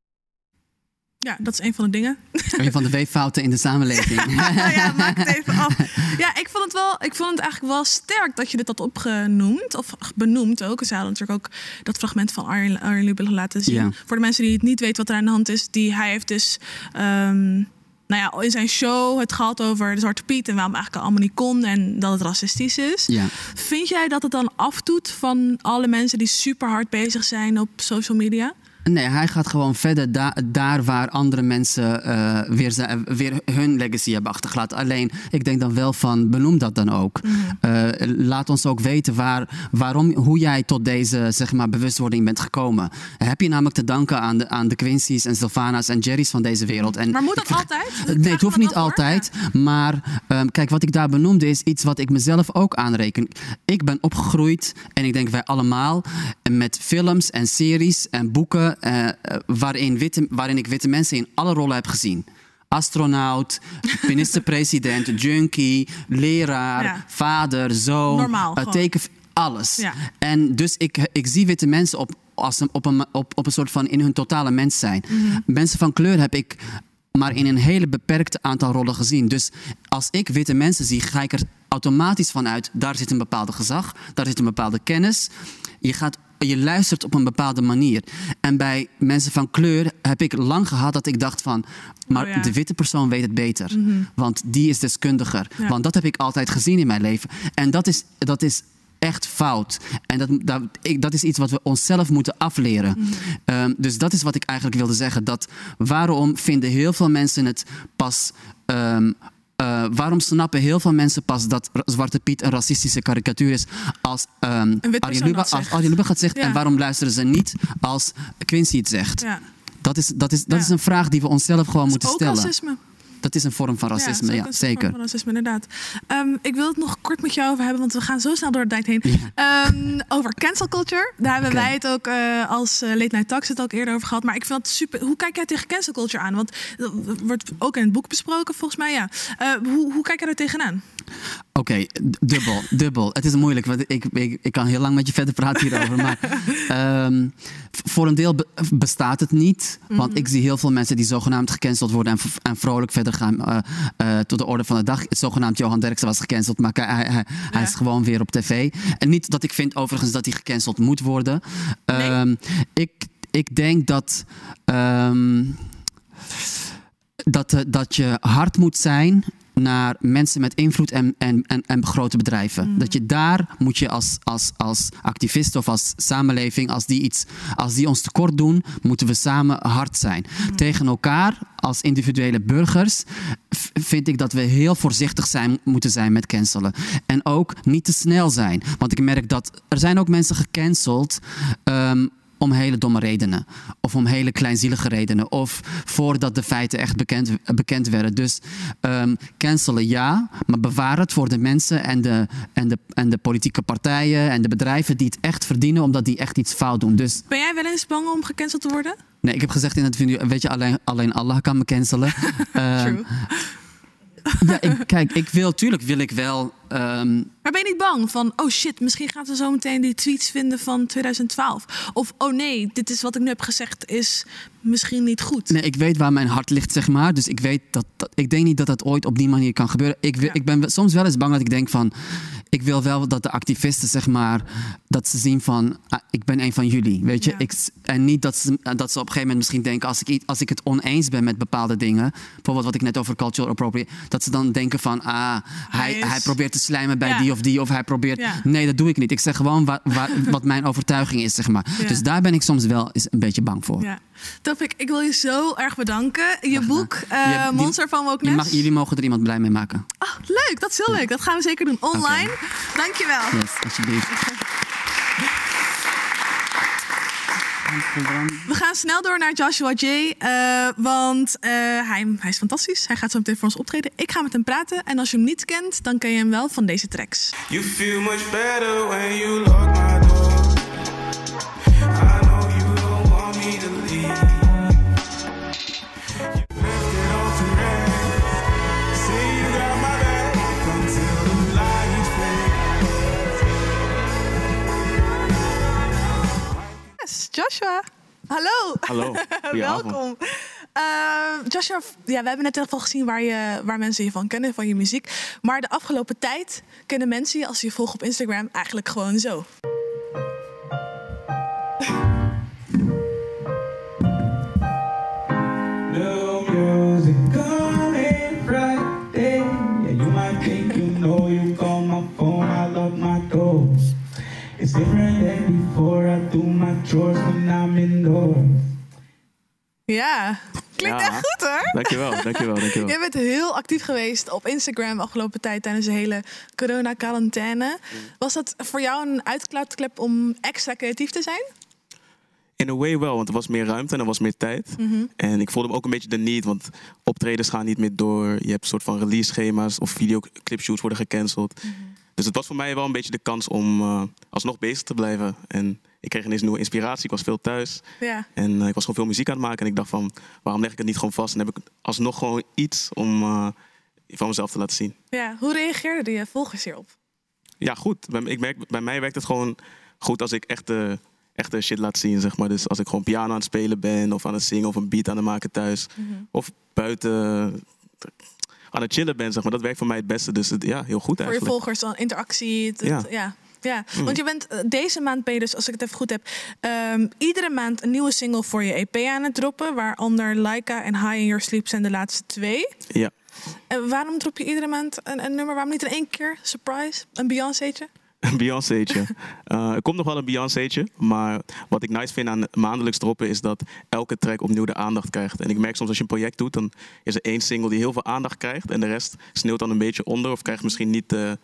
Ja, dat is een van de dingen. een van de weeffouten in de samenleving. nou ja, maak het even af. Ja, ik vond het wel. Ik vond het eigenlijk wel sterk dat je dit had opgenoemd of benoemd ook. Ze hadden natuurlijk ook dat fragment van Arjen, Arjen laten zien. Ja. Voor de mensen die het niet weten wat er aan de hand is, die hij heeft dus. ehm, nou ja, in zijn show het gehad over de Zwarte Piet en waarom eigenlijk allemaal niet kon en dat het racistisch is. ja. Vind jij dat het dan afdoet van alle mensen die super hard bezig zijn op social media? Nee, hij gaat gewoon verder da- daar waar andere mensen eh, weer, zijn- weer hun legacy hebben achtergelaten. Alleen, ik denk dan wel van, benoem dat dan ook. Eh, laat ons ook weten waar, waarom, hoe jij tot deze zeg maar, bewustwording bent gekomen. Heb je namelijk te danken aan de, aan de Quincy's en Sylvana's en Jerry's van deze wereld. En Maar moet dat altijd? Nee, het hoeft niet altijd. Maar ehm, kijk, wat ik daar benoemde is iets wat ik mezelf ook aanreken. Ik ben opgegroeid, en ik denk wij allemaal, met films en series en boeken eh, eh, waarin, witte, waarin ik witte mensen in alle rollen heb gezien. Astronaut, minister-president, junkie, leraar, Ja. vader, zoon, Normaal, eh, teken, alles. Ja. En dus ik, ik zie witte mensen op, als een, op, een, op, op een soort van in hun totale mens zijn. Mhm. Mensen van kleur heb ik maar in een hele beperkt aantal rollen gezien. Dus als ik witte mensen zie, ga ik er automatisch van uit, daar zit een bepaalde gezag, daar zit een bepaalde kennis. Je gaat je luistert op een bepaalde manier. En bij mensen van kleur heb ik lang gehad dat ik dacht van... maar Oh ja. Mhm. de witte persoon weet het beter. Want die is deskundiger. Ja. Want dat heb ik altijd gezien in mijn leven. En dat is, dat is echt fout. En dat, dat, ik, dat is iets wat we onszelf moeten afleren. Mhm. Ehm, dus dat is wat ik eigenlijk wilde zeggen. Dat waarom vinden heel veel mensen het pas... ehm, eh, waarom snappen heel veel mensen pas dat Zwarte Piet een racistische karikatuur is als wit Arjen Lubach, als zegt. Arjen Lubach het zegt? Ja. En waarom luisteren ze niet als Quincy het zegt? Ja. Dat, is, dat, is, dat Ja. is een vraag die we onszelf gewoon moeten stellen. racisme. Dat is een vorm van racisme, het ja, vorm zeker. Van racisme, inderdaad. Ehm, ik wil het nog kort met jou over hebben, want we gaan zo snel door de tijd heen. Ehm, over cancel culture. Daar hebben wij het ook eh, als eh, Late Night Talks het ook eerder over gehad. Maar ik vind het super. Hoe kijk jij tegen cancel culture aan? Want dat wordt ook in het boek besproken, volgens mij. Ja. Eh, hoe, hoe kijk jij er tegenaan? Oké, dubbel, dubbel. Het is moeilijk, want ik, ik, ik kan heel lang met je verder praten hierover. Maar ehm, voor een deel be- bestaat het niet. Want ik zie heel veel mensen die zogenaamd gecanceld worden en, en vrolijk verder gaan eh, eh, tot de orde van de dag. Zogenaamd Johan Derksen was gecanceld, maar hij, hij, is gewoon weer op tv. En niet dat ik vind overigens dat hij gecanceld moet worden. Ehm, ik, ik denk dat. ehm, dat, eh, dat je hard moet zijn naar mensen met invloed en, en, en, en grote bedrijven. Dat je daar moet je als, als, als activist of als samenleving, als die, iets, als die ons tekort doen, moeten we samen hard zijn. Tegen elkaar, als individuele burgers, vind ik dat we heel voorzichtig zijn, moeten zijn met cancelen. En ook niet te snel zijn. Want ik merk dat er zijn ook mensen gecanceld. ehm, om hele domme redenen. Of om hele kleinzielige redenen. Of voordat de feiten echt bekend, bekend werden. Dus ehm, cancelen ja, maar bewaar het voor de mensen en de, en, de, en de politieke partijen en de bedrijven die het echt verdienen, omdat die echt iets fout doen. Dus Ben jij wel eens bang om gecanceld te worden? nee, ik heb gezegd in het video, weet je, alleen, alleen Allah kan me cancelen. Ehm, True. ja, ik, kijk, ik wil, tuurlijk wil ik wel. ehm, Maar ben je niet bang van, oh shit, misschien gaan ze zo meteen die tweets vinden van 2012? Of, oh nee, dit is wat ik nu heb gezegd, is misschien niet goed. Nee, ik weet waar mijn hart ligt, zeg maar. Dus ik weet dat, dat ik denk niet dat dat ooit op die manier kan gebeuren. Ik, Ja. ik ben soms wel eens bang dat ik denk van, ik wil wel dat de activisten, zeg maar, dat ze zien van, ah, ik ben een van jullie, weet je. Ja. Ik, en niet dat ze, dat ze op een gegeven moment misschien denken, als ik, als ik het oneens ben met bepaalde dingen, bijvoorbeeld wat ik net over cultural appropriate, dat ze dan denken van, ah, hij, is- hij probeert te slijmen bij Ja. die of die, of hij probeert, Ja. nee, dat doe ik niet. Ik zeg gewoon wa- wa- wat mijn overtuiging is, zeg maar. Dus daar ben ik soms wel eens een beetje bang voor. Topik, ik wil je zo erg bedanken. Je boek, eh, Je hebt die- Monster van Je Wokeness. mag, jullie mogen er iemand blij mee maken. Ah, leuk, dat is heel leuk. Dat gaan we zeker doen online. Dankjewel. Yes, alsjeblieft. We gaan snel door naar Joshua J. eh, want eh, hij, hij is fantastisch. Hij gaat zo meteen voor ons optreden. Ik ga met hem praten. En als je hem niet kent, dan ken je hem wel van deze tracks. You feel much better when you lock my door. Joshua. Hallo. Hallo. Welkom. Eh, Joshua, ja, we hebben net even al gezien waar, je, waar mensen je van kennen, van je muziek. Maar de afgelopen tijd kennen mensen je, als je volgen op Instagram, eigenlijk gewoon zo. Dankjewel, dankjewel. Jij bent heel actief geweest op Instagram afgelopen tijd tijdens de hele corona-quarantaine. Was dat voor jou een uitlaatklep om extra creatief te zijn? In a way wel, want er was meer ruimte en er was meer tijd. En ik voelde me ook een beetje de need, want optredens gaan niet meer door. Je hebt een soort van release schema's of videoclipshoots worden gecanceld. Dus het was voor mij wel een beetje de kans om eh, alsnog bezig te blijven. En ik kreeg ineens nieuwe inspiratie, ik was veel thuis. Ja. En eh, ik was gewoon veel muziek aan het maken. En ik dacht van, waarom leg ik het niet gewoon vast? En heb ik alsnog gewoon iets om eh, van mezelf te laten zien. ja. Hoe reageerden je volgers hierop? Ja, goed. Bij, ik merk, bij mij werkt het gewoon goed als ik echte, echte shit laat zien, zeg maar. Dus als ik gewoon piano aan het spelen ben, of aan het zingen, of een beat aan het maken thuis. Of buiten aan het chillen ben, zeg maar. Dat werkt voor mij het beste. Dus het, ja, heel goed Voor je eigenlijk. volgers dan interactie. het- het- Ja. ja. Mm. want je bent eh, deze maand ben je dus, als ik het even goed heb, ehm, iedere maand een nieuwe single voor je EP aan het droppen. Waaronder Laika en High in Your Sleep zijn de laatste twee. Ja. En waarom drop je iedere maand een, een nummer? Waarom niet in één keer? Surprise? Een Beyoncé'tje? Een Beyoncé'tje. Eh, er komt nog wel een Beyoncé'tje. Maar wat ik nice vind aan maandelijks droppen is dat elke track opnieuw de aandacht krijgt. En ik merk soms als je een project doet, dan is er één single die heel veel aandacht krijgt. En de rest sneeuwt dan een beetje onder. Of krijgt misschien niet de,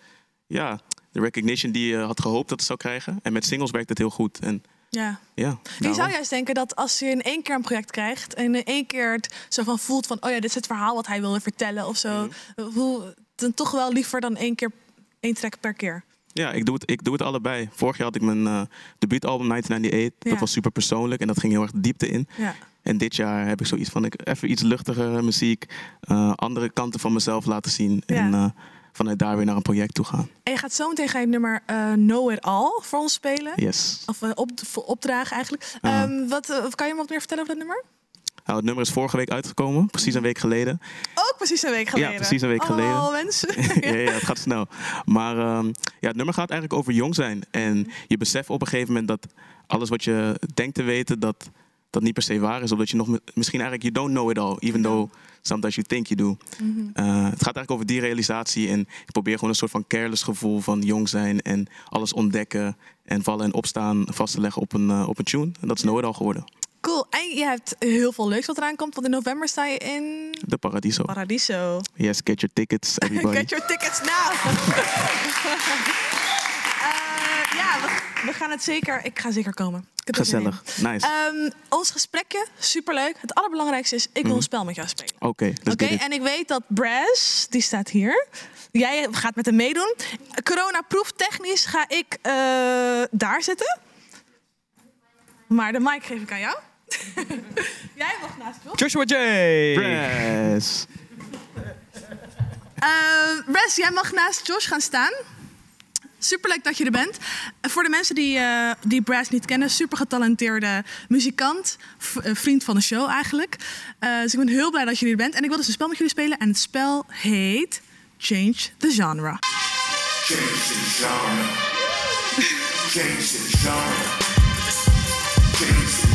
ja, de recognition die je had gehoopt dat het zou krijgen. En met singles werkt het heel goed. En Ja. ja, Je zou juist denken dat als je in één keer een project krijgt en in één keer het zo van voelt van, oh ja, dit is het verhaal wat hij wilde vertellen of zo, Mhm. hoe, dan toch wel liever dan één keer één track per keer. Ja, ik doe, het, ik doe het allebei. Vorig jaar had ik mijn eh debuutalbum 1998. Ja. Dat was super persoonlijk en dat ging heel erg diepte in. Ja. En dit jaar heb ik zoiets van ik even iets luchtiger muziek, eh, andere kanten van mezelf laten zien. Ja. En eh, vanuit daar weer naar een project toe gaan. En je gaat zo meteen ga je het nummer eh, Know It All voor ons spelen. Yes. Of op, opdragen eigenlijk. Ehm, wat, kan je me wat meer vertellen over dat nummer? Nou, het nummer is vorige week uitgekomen, precies een week geleden. Ook precies een week geleden. precies een week geleden. Oh, mensen. ja, ja, het gaat snel. Maar ehm, ja, het nummer gaat eigenlijk over jong zijn. En je beseft op een gegeven moment dat alles wat je denkt te weten, dat dat niet per se waar is. Of dat je nog mi- misschien eigenlijk, you don't know it all. Even though sometimes you think you do. Eh, het gaat eigenlijk over die realisatie. En ik probeer gewoon een soort van careless gevoel van jong zijn. En alles ontdekken. En vallen en opstaan vast te leggen op een, eh, op een tune. En dat is know it all geworden. Cool. En je hebt heel veel leuks wat eraan komt. Want in november sta je in De Paradiso. Paradiso. Yes, get your tickets, everybody. Get your tickets now. Eh, ja, we, we gaan het zeker. Ik ga zeker komen. Gezellig. Nice. Ehm, ons gesprekje, superleuk. Het allerbelangrijkste is, ik wil een spel met jou spelen. Oké, let's Oké, en ik weet dat Braz, die staat hier. Jij gaat met hem meedoen. Corona-proof technisch ga ik eh, daar zitten. Maar de mic geef ik aan jou. Jij mag naast Jos. Joshua J. Press. Uh, Res, jij mag naast Josh gaan staan. Superleuk dat je er bent. En voor de mensen die, eh die Brass niet kennen, super getalenteerde muzikant. eh, vriend van de show eigenlijk. Eh, dus ik ben heel blij dat je er bent. En ik wil dus een spel met jullie spelen. En het spel heet Change the Genre. Change the genre. Change the genre. Change the genre.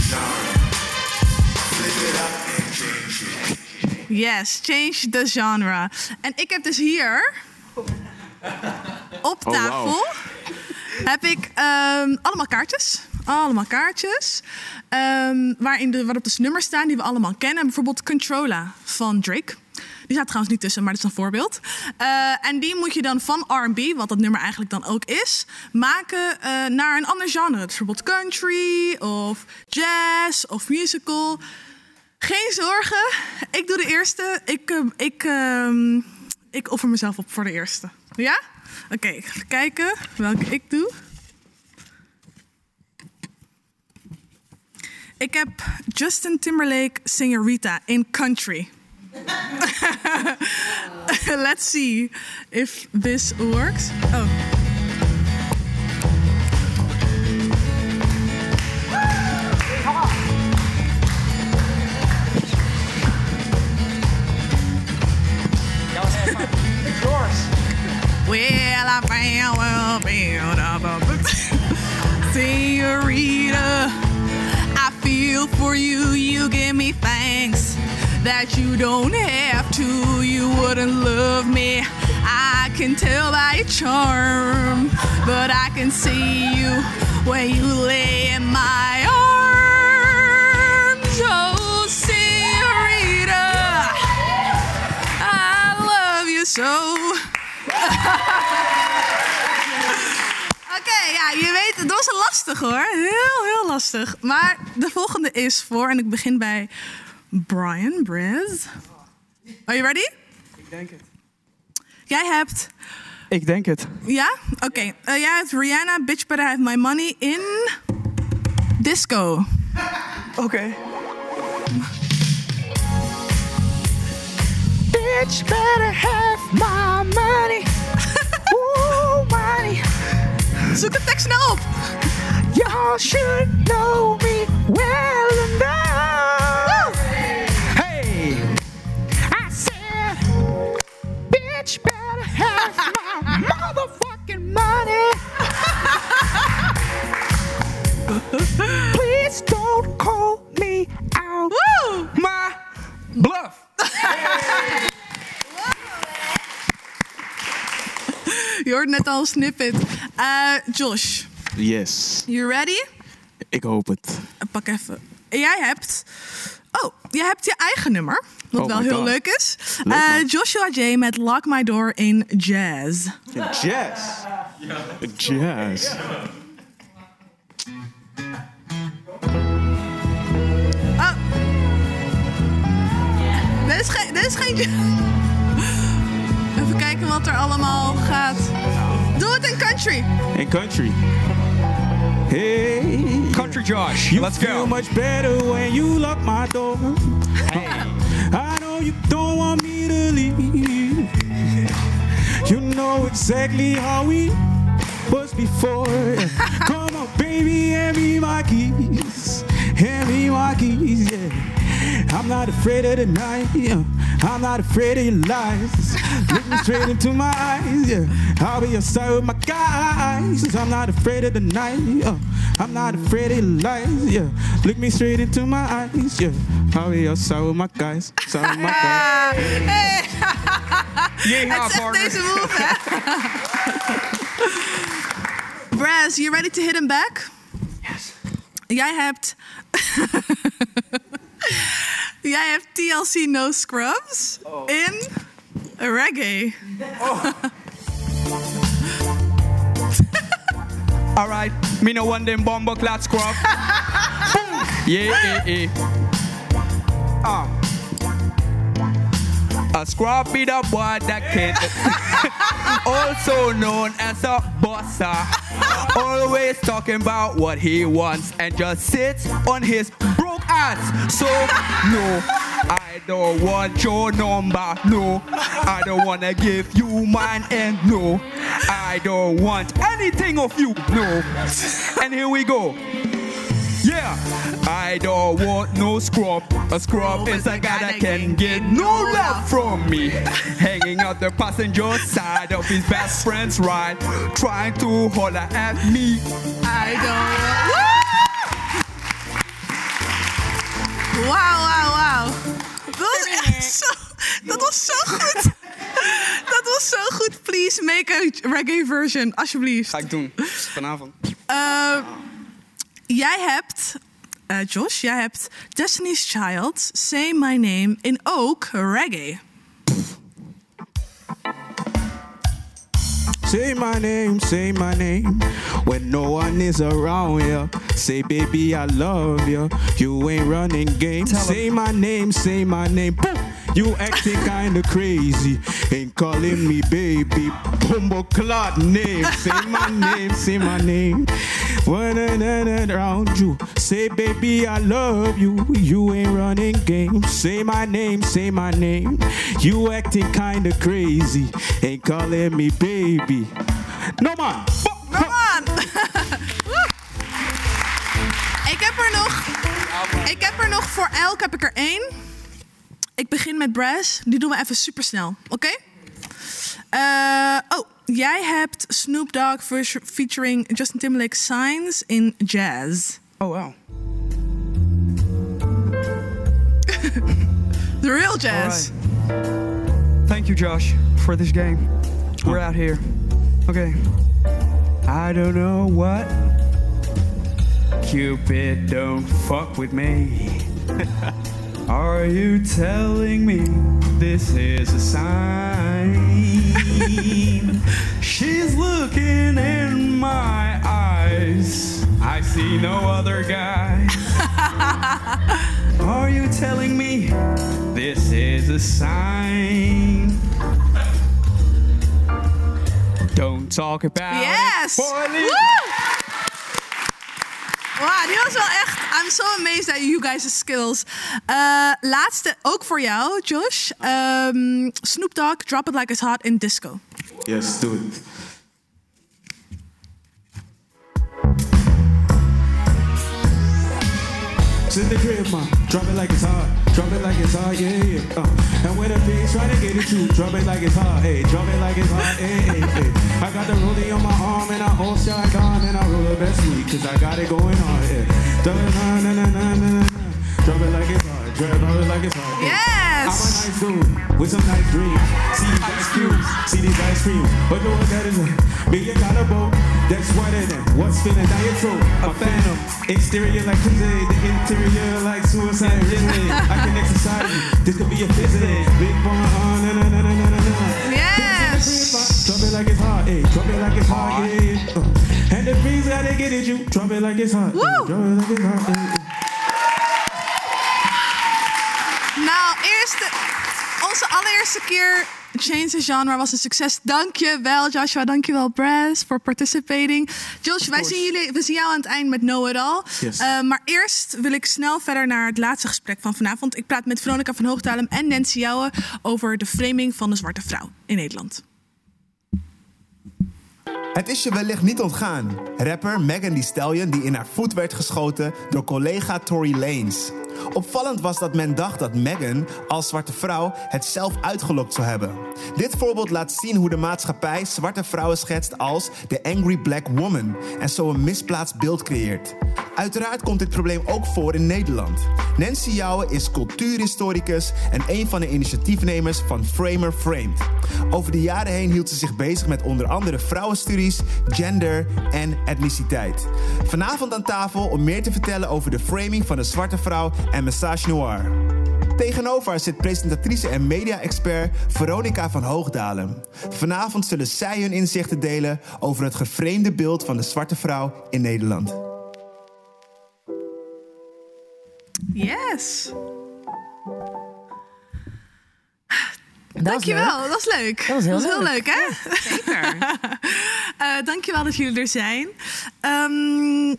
Yes, change the genre. En ik heb dus hier op Oh, tafel heb ik ehm, allemaal kaartjes. Allemaal kaartjes. ehm, waarin de, waarop dus nummers staan die we allemaal kennen. Bijvoorbeeld Controlla van Drake. Die staat trouwens niet tussen, maar dat is een voorbeeld. Eh, en die moet je dan van R&B, wat dat nummer eigenlijk dan ook is, maken eh, naar een ander genre. Dus bijvoorbeeld country of jazz of musical. Geen zorgen, ik doe de eerste. Ik, eh, ik, ehm, ik offer mezelf op voor de eerste. Ja? Oké, ga kijken welke ik doe. Ik heb Justin Timberlake Senorita in Country. Let's see if this works. Oh. Senorita. I feel for you, you give me thanks that you don't have to. You wouldn't love me. I can tell by your charm, but I can see you when you lay in my arms. Oh, Senorita, I love you so. Ja, je weet, dat was een lastig hoor. Heel, heel lastig. Maar de volgende is voor, en ik begin bij Brian Briz. Are you ready? Ik denk het. Jij hebt, Ik denk het. ja? Oké, eh, jij hebt Rihanna, Bitch Better Have My Money in Disco. Oké. Bitch better have my money. Ooh, money. Zoek de tekst snel op. Y'all should know me well enough. Hey, I said, bitch better have my motherfucking money. Please don't call me out Woo! my bluff. Hey. Je hoort net al een snippet. Eh, Josh, Yes, you ready? ik hoop het. Pak even. Jij hebt... Oh, je hebt je eigen nummer. Wat Oh wel heel God. leuk is. Eh. Joshua J met Lock My Door in Jazz. Jazz. Jazz. Oh. Dit is geen... Dit is geen... Even kijken wat er allemaal gaat. Doe het in country. In country. Hey. Country Josh, You let's feel go. much better when you lock my door. I know you don't want me to leave. You know exactly how we was before. Come on, baby, hand me my keys. Hand me my keys, yeah. I'm not afraid of the night, yeah. I'm not afraid of your lies. Look me straight into my eyes, yeah. I'll be outside with my guys. I'm not afraid of the night, yeah. I'm not afraid of your lies, yeah. Look me straight into my eyes, yeah. I'll be outside with my guys. Outside with my guys. Hey. Yeehaw, Het is echt partner. deze move, hè? Braz, you ready to hit him back? Yes. Jij hebt... Jij hebt TLC No Scrubs in reggae. All right, me no want them bomber clat scrub. yeah, yeah, yeah. Ah. A scrub be the boy that can, also known as a bossa. Always talking about what he wants and just sits on his ass. So, no, I don't want your number. No, I don't wanna give you mine. And no, I don't want anything of you. No. And here we go. Yeah, I don't want no scrub. A scrub is a guy that can get no love from me. Hanging out the passenger side of his best friend's ride, trying to holler at me. I don't... Wauw, wauw, wauw. Dat was echt zo... Dat was zo goed. Dat was zo goed. Please make a reggae version, alsjeblieft. Ga ik doen vanavond. Eh, jij hebt, eh, Josh, jij hebt Destiny's Child, Say My Name in ook reggae. Say my name, say my name when no one is around ya. Say, baby, I love you. You ain't running game. Tell 'em. say my name, say my name. Boom. You acting kinda crazy. Ain't calling me baby. Bumbo clot name. Say my name, say my name. When around you. Say, baby, I love you. You ain't running game. Say my name, say my name. You acting kinda crazy. Ain't calling me baby. No man. On! Woe! ik heb er nog, ik heb er nog voor elk heb ik er één. Ik begin met Brass. Die doen we even super snel, oké? Eh, oh, jij hebt Snoop Dogg featuring Justin Timberlake Signs in Jazz. Oh wow. The real jazz. Thank you, Josh, for this game. We're out here. Okay. I don't know what. Cupid, don't fuck with me. Are you telling me this is a sign? She's looking in my eyes. I see no other guy. Are you telling me this is a sign? Don't talk about Yes! it. boy, Wauw, die was wel echt... I'm so amazed at you guys' skills. Eh, laatste, ook voor jou, Josh. Ehm, Snoop Dogg, Drop It Like It's Hot in Disco. Yes, do it. Sit the crib, ma. Drop it like it's hot. Drop it like it's hot, yeah, yeah. Uh. And when the pigs try to get it too, drop it like it's hot, hey. Drop it like it's hot, hey, hey, hey. I got the rollie on my arm and I all shot on and I roll the best weed, cause I got it going on, yeah. Drop it like it's hot. Drop it like it's hot. yeah. I'm a nice dude with some nice dreams. See these ice cubes, see these ice you. But the one that is be accountable. That's what it is. What's feeling throat? A phantom. Exterior like Tuesday, the interior like suicide. Really, I can exercise you. This could be a visit. Big bone, na na na na na na na. Yes! Drop it like it's hot, eh? Drop it like it's hot, yeah. Uh, and the breeze gotta get at you. Drop it like it's hot. eh? Woo! Drop it like it's hot, eh? Eerste, onze allereerste keer Change the Genre was een succes. Dank je wel, Joshua. Dank je wel, Brass, voor participating. Josh, wij zien, jullie, we zien jou aan het eind met Know It All. Yes. Eh, maar eerst wil ik snel verder naar het laatste gesprek van vanavond. Ik praat met Veronica van Hoogdalem en Nancy Jouwen over de framing van de zwarte vrouw in Nederland. Het is je wellicht niet ontgaan. Rapper Megan Thee Stallion die in haar voet werd geschoten door collega Tory Lanez. Opvallend was dat men dacht dat Megan als zwarte vrouw het zelf uitgelokt zou hebben. Dit voorbeeld laat zien hoe de maatschappij zwarte vrouwen schetst als de angry black woman en zo een misplaatst beeld creëert. Uiteraard komt dit probleem ook voor in Nederland. Nancy Jouwen is cultuurhistoricus en een van de initiatiefnemers van Framer Framed. Over de jaren heen hield ze zich bezig met onder andere vrouwenstudies, gender en etniciteit. Vanavond aan tafel om meer te vertellen over de framing van de zwarte vrouw en Message Noir. Tegenover haar zit presentatrice en media-expert Veronica van Hoogdalem. Vanavond zullen zij hun inzichten delen over het geframede beeld van de zwarte vrouw in Nederland. Yes! Dat Dankjewel, leuk. dat is leuk. Dat was heel leuk. leuk, hè? Zeker. Eh, dankjewel dat jullie er zijn. Ehm,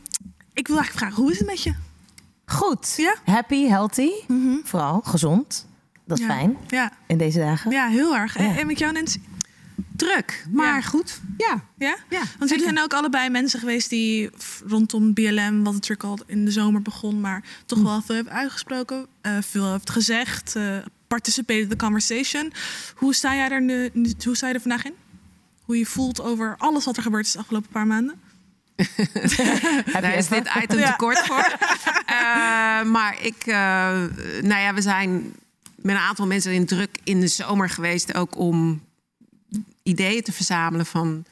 ik wil eigenlijk vragen, hoe is het met je? Goed. Ja? Happy, healthy. Vooral gezond. Dat is Ja. fijn Ja, in deze dagen. ja heel erg. Ja. En- En met jou, Nancy? Druk, maar Ja. goed. Ja. Ja? Ja, Want jullie zijn ook allebei mensen geweest die rondom BLM, wat natuurlijk al in de zomer begon, maar toch wel veel hebben uitgesproken, eh, veel heeft gezegd, eh participated the conversation. Hoe sta jij er nu, nu- hoe sta je er vandaag in? Hoe je voelt over alles wat er gebeurd is de afgelopen paar maanden? Daar is dit item Ja. te kort voor. Eh, maar ik, eh, nou ja, we zijn met een aantal mensen in druk in de zomer geweest. Ook om ideeën te verzamelen van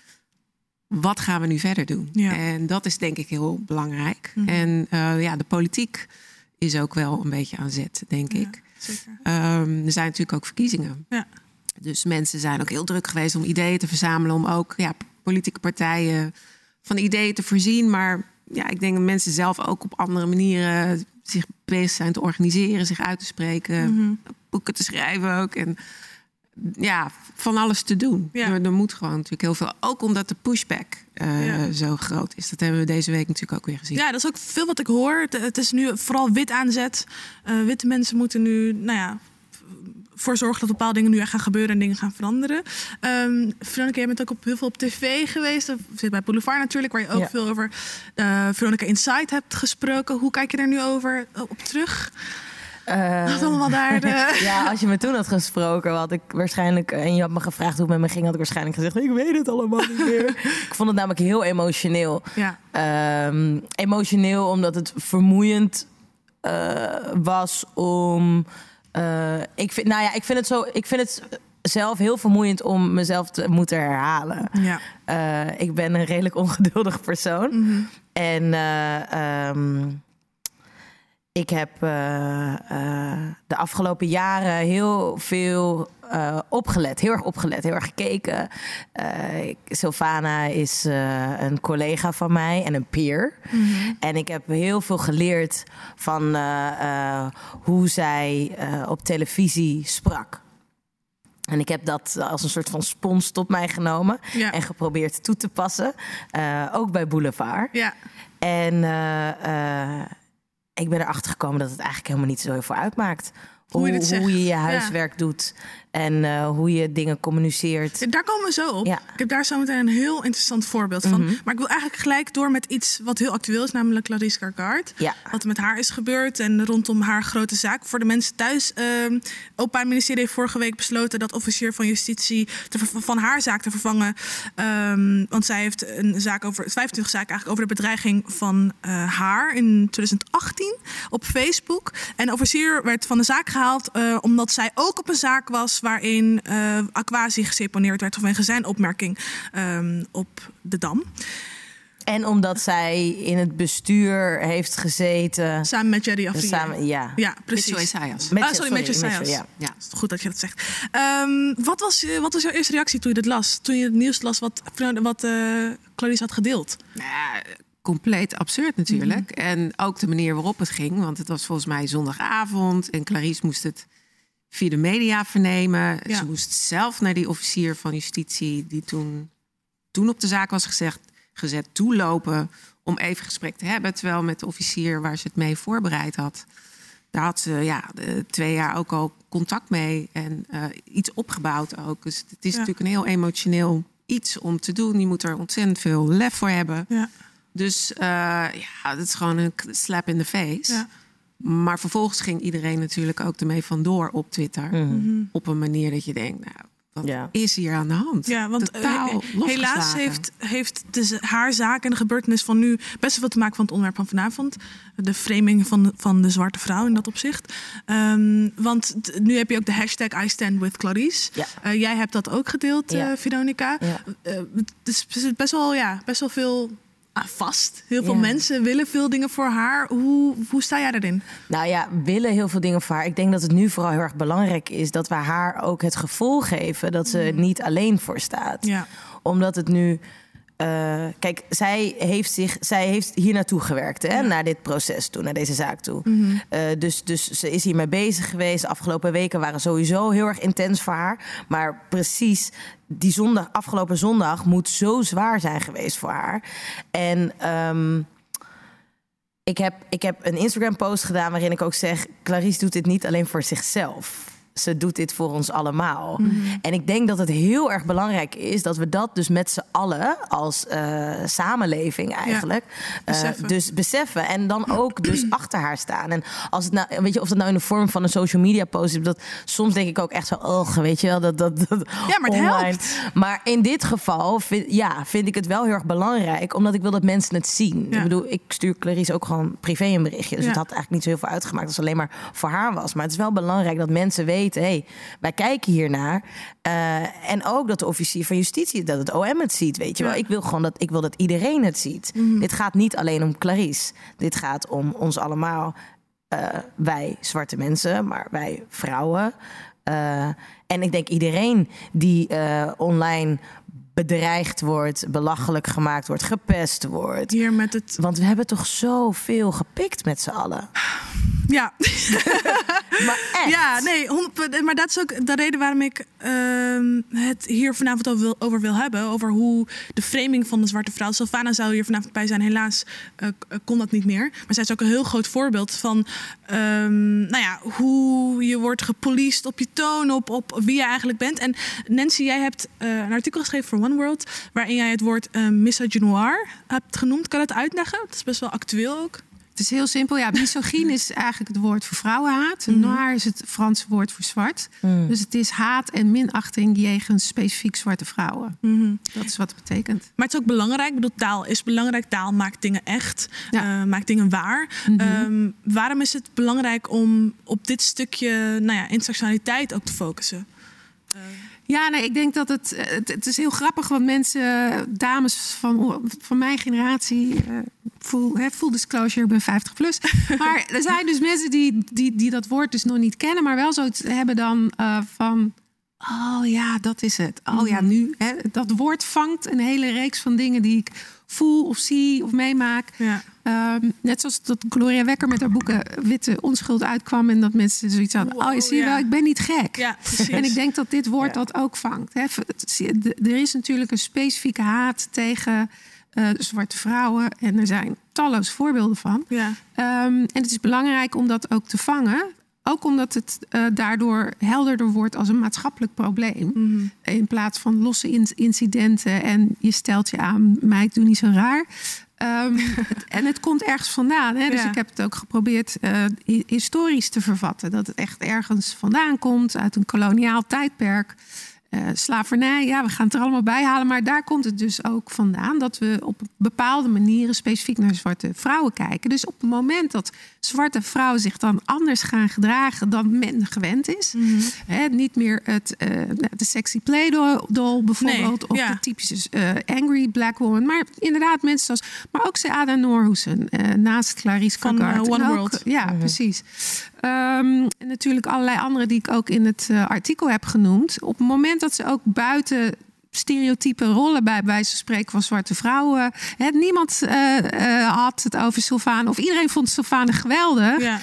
wat gaan we nu verder doen. Ja. En dat is denk ik heel belangrijk. En eh, ja, de politiek is ook wel een beetje aan zet, denk ik. Zeker. Ehm, er zijn natuurlijk ook verkiezingen. Ja. Dus mensen zijn ook heel druk geweest om ideeën te verzamelen. Om ook ja, politieke partijen van ideeën te voorzien. Maar ja, ik denk dat mensen zelf ook op andere manieren zich bezig zijn te organiseren, zich uit te spreken, boeken te schrijven ook. En ja, van alles te doen. Ja. Er, er moet gewoon natuurlijk heel veel. Ook omdat de pushback eh, Ja. zo groot is. Dat hebben we deze week natuurlijk ook weer gezien. Ja, dat is ook veel wat ik hoor. Het, het is nu vooral wit aanzet. Eh, witte mensen moeten nu, nou ja, voor zorgen dat bepaalde dingen nu echt gaan gebeuren en dingen gaan veranderen. Ehm Veronica, jij bent ook op, heel veel op tv geweest. Zit bij Boulevard natuurlijk, waar je ook Ja. veel over eh Veronica Inside hebt gesproken. Hoe kijk je er nu over eh, op terug? Wat allemaal daar. eh, ja, als je me toen had gesproken, had ik waarschijnlijk. En je had me gevraagd hoe het met me ging, had ik waarschijnlijk gezegd: Ik weet het allemaal niet meer. ik vond het namelijk heel emotioneel. ja. Ehm, emotioneel omdat het vermoeiend was om. Eh, ik, vind, nou ja, ik, vind het zo, ik vind het zelf heel vermoeiend om mezelf te moeten herhalen. ja. Eh, ik ben een redelijk ongeduldig persoon. Mhm. En eh, ehm, ik heb eh, eh, de afgelopen jaren heel veel eh, opgelet. Heel erg opgelet, heel erg gekeken. Ik- Sylvana is een collega van mij en een peer. En ik heb heel veel geleerd van hoe zij op televisie sprak. En ik heb dat als een soort van spons tot mij genomen Ja. en geprobeerd toe te passen. Ook bij Boulevard. Ja. En ik ben erachter gekomen dat het eigenlijk helemaal niet zo heel veel uitmaakt. Hoe je hoe je je Ja. huiswerk doet en eh, hoe je dingen communiceert. Daar komen we zo op. Ja. Ik heb daar zo meteen een heel interessant voorbeeld van. Maar ik wil eigenlijk gelijk door met iets wat heel actueel is, namelijk Clarice Cargard. Ja. Wat er met haar is gebeurd en rondom haar grote zaak. Voor de mensen thuis, ehm Openbaar Ministerie heeft vorige week besloten dat officier van justitie te van haar zaak te vervangen. Ehm, want zij heeft een zaak over, 25 zaak eigenlijk over de bedreiging van eh, haar in 2018 op Facebook. En de officier werd van de zaak weggehaald eh, omdat zij ook op een zaak was waarin eh Aquasi geseponeerd werd vanwege zijn opmerking ehm, op de Dam. En omdat zij in het bestuur heeft gezeten. Samen met Jerry Afri. Samen, ja. Ja, precies. Isaias. Met- ah, sorry, met sorry, Isaias. Mitchell, ja. Het is goed dat je dat zegt. Ehm, wat, was, je- wat was jouw eerste reactie toen je dit las? Toen je het nieuws las wat, wat eh, Clarice had gedeeld? Nou ja, compleet absurd natuurlijk. En ook de manier waarop het ging. Want het was volgens mij zondagavond. En Clarice moest het via de media vernemen. Ja. Ze moest zelf naar die officier van justitie... die toen, toen op de zaak was gezegd, gezet, toelopen... om even gesprek te hebben. Terwijl met de officier waar ze het mee voorbereid had... daar had ze ja, de twee jaar ook al contact mee. En eh, iets opgebouwd ook. Dus het is Ja. natuurlijk een heel emotioneel iets om te doen. Je moet er ontzettend veel lef voor hebben. Ja. Dus eh, ja, dat is gewoon een slap in the face. Maar vervolgens ging iedereen natuurlijk ook ermee vandoor op Twitter. Mhm. Op een manier dat je denkt, nou, wat Ja. is hier aan de hand? Ja, want eh, Totaal he- helaas heeft, heeft de, haar zaak en de gebeurtenis van nu best wel veel te maken van het onderwerp van vanavond. De framing van de, van de zwarte vrouw in dat opzicht. Ehm, want t- nu heb je ook de hashtag I stand with Clarice. Ja. Eh, jij hebt dat ook gedeeld, Ja. eh, Veronica. Ja. Zit best wel, ja, best wel veel vast. Heel veel Ja. mensen willen veel dingen voor haar. Hoe, hoe sta jij daarin? Nou ja, willen heel veel dingen voor haar. Ik denk dat het nu vooral heel erg belangrijk is dat we haar ook het gevoel geven dat ze er niet alleen voor staat. Ja. Omdat het nu. Eh, kijk, zij heeft, zich, zij heeft hier naartoe gewerkt, hè, naar dit proces toe, naar deze zaak toe. Eh, dus, dus ze is hiermee bezig geweest. De afgelopen weken waren sowieso heel erg intens voor haar. Maar precies die zondag, afgelopen zondag moet zo zwaar zijn geweest voor haar. En ehm, ik, heb, ik heb een Instagram-post gedaan waarin ik ook zeg: Clarice doet dit niet alleen voor zichzelf. Ze doet dit voor ons allemaal. En ik denk dat het heel erg belangrijk is dat we dat dus met z'n allen als eh, samenleving eigenlijk. eh, beseffen. dus beseffen. En dan ook dus achter haar staan. En als het nou, weet je, of dat nou in de vorm van een social media post is, dat soms denk ik ook echt zo, oh, weet je wel, dat dat. dat Ja, maar het online. helpt. Maar in dit geval vind, ja, vind ik het wel heel erg belangrijk, omdat ik wil dat mensen het zien. Ja. Ik bedoel, ik stuur Clarice ook gewoon privé een berichtje. Dus Ja. het had eigenlijk niet zo heel veel uitgemaakt als het alleen maar voor haar was. Maar het is wel belangrijk dat mensen weten, hé, hey, wij kijken hiernaar. Eh en ook dat de officier van justitie, dat het OM het ziet, weet je wel. Ja. Ik wil gewoon dat, ik wil dat iedereen het ziet. Dit gaat niet alleen om Clarice. Dit gaat om ons allemaal. Eh, wij zwarte mensen, maar wij vrouwen. Eh, en ik denk iedereen die online bedreigd wordt, belachelijk gemaakt wordt, gepest wordt. Hier met het. Want we hebben toch zoveel gepikt met z'n allen. Ja. Maar echt. Ja, nee, maar dat is ook de reden waarom ik ehm, het hier vanavond over wil, over wil hebben. Over hoe de framing van de zwarte vrouw. Sylvana zou hier vanavond bij zijn. Helaas eh, eh, kon dat niet meer. Maar zij is ook een heel groot voorbeeld van ehm, nou ja, hoe je wordt gepoliced op je toon, op, op wie je eigenlijk bent. En Nancy, jij hebt eh, een artikel geschreven voor One World. Waarin jij het woord uh, misogynoir hebt genoemd. Kan dat uitleggen? Dat is best wel actueel ook. Het is heel simpel. Ja, misogyn is eigenlijk het woord voor vrouwenhaat. Noir is het Franse woord voor zwart. Dus het is haat en minachting jegens specifiek zwarte vrouwen. Dat is wat het betekent. Maar het is ook belangrijk. Ik bedoel, taal is belangrijk. Taal maakt dingen echt. Ja. eh, maakt dingen waar. Ehm, waarom is het belangrijk om op dit stukje nou ja, intersectionaliteit ook te focussen? Ja, nee, ik denk dat het, eh, het. Het is heel grappig, want mensen, eh, dames van, van mijn generatie. eh, full, hè, full disclosure, ik ben 50 plus. Maar er zijn dus mensen die, die, die dat woord dus nog niet kennen, maar wel zo het hebben dan van. Oh ja, dat is het. Oh ja, nu. Hè, dat woord vangt een hele reeks van dingen die ik voel of zie of meemaak. Ja. Ehm, net zoals dat Gloria Wekker met haar boeken Witte Onschuld uitkwam. En dat mensen zoiets hadden. Wow, oh, je zie je ja. wel, ik ben niet gek. Ja. En ik denk dat dit woord dat ook vangt. Hè. Er is natuurlijk een specifieke haat tegen eh, zwarte vrouwen. En er zijn talloze voorbeelden van. Ja. Ehm, en het is belangrijk om dat ook te vangen. Ook omdat het eh, daardoor helderder wordt als een maatschappelijk probleem. In plaats van losse in- incidenten en je stelt je aan, meid, doe niet zo raar. Ehm, het- en het komt ergens vandaan. Hè? Dus Ja. ik heb het ook geprobeerd eh, hi- historisch te vervatten. Dat het echt ergens vandaan komt, uit een koloniaal tijdperk. Eh, slavernij, ja, we gaan het er allemaal bij halen. Maar daar komt het dus ook vandaan dat we op bepaalde manieren specifiek naar zwarte vrouwen kijken. Dus op het moment dat zwarte vrouwen zich dan anders gaan gedragen dan men gewend is, hè, niet meer het, eh, de sexy playdoll bijvoorbeeld, Nee, of ja. de typische eh, angry black woman, maar inderdaad mensen zoals, maar ook Seada Norhusen eh, naast Clarice Van, One ook- World. Ja, precies. Ehm, en natuurlijk allerlei andere die ik ook in het eh, artikel heb genoemd. Op het moment dat ze ook buiten stereotype rollen bij wijze van spreken van zwarte vrouwen. Hè, niemand eh, eh, had het over Sylvane of iedereen vond Sylvane geweldig. Ja.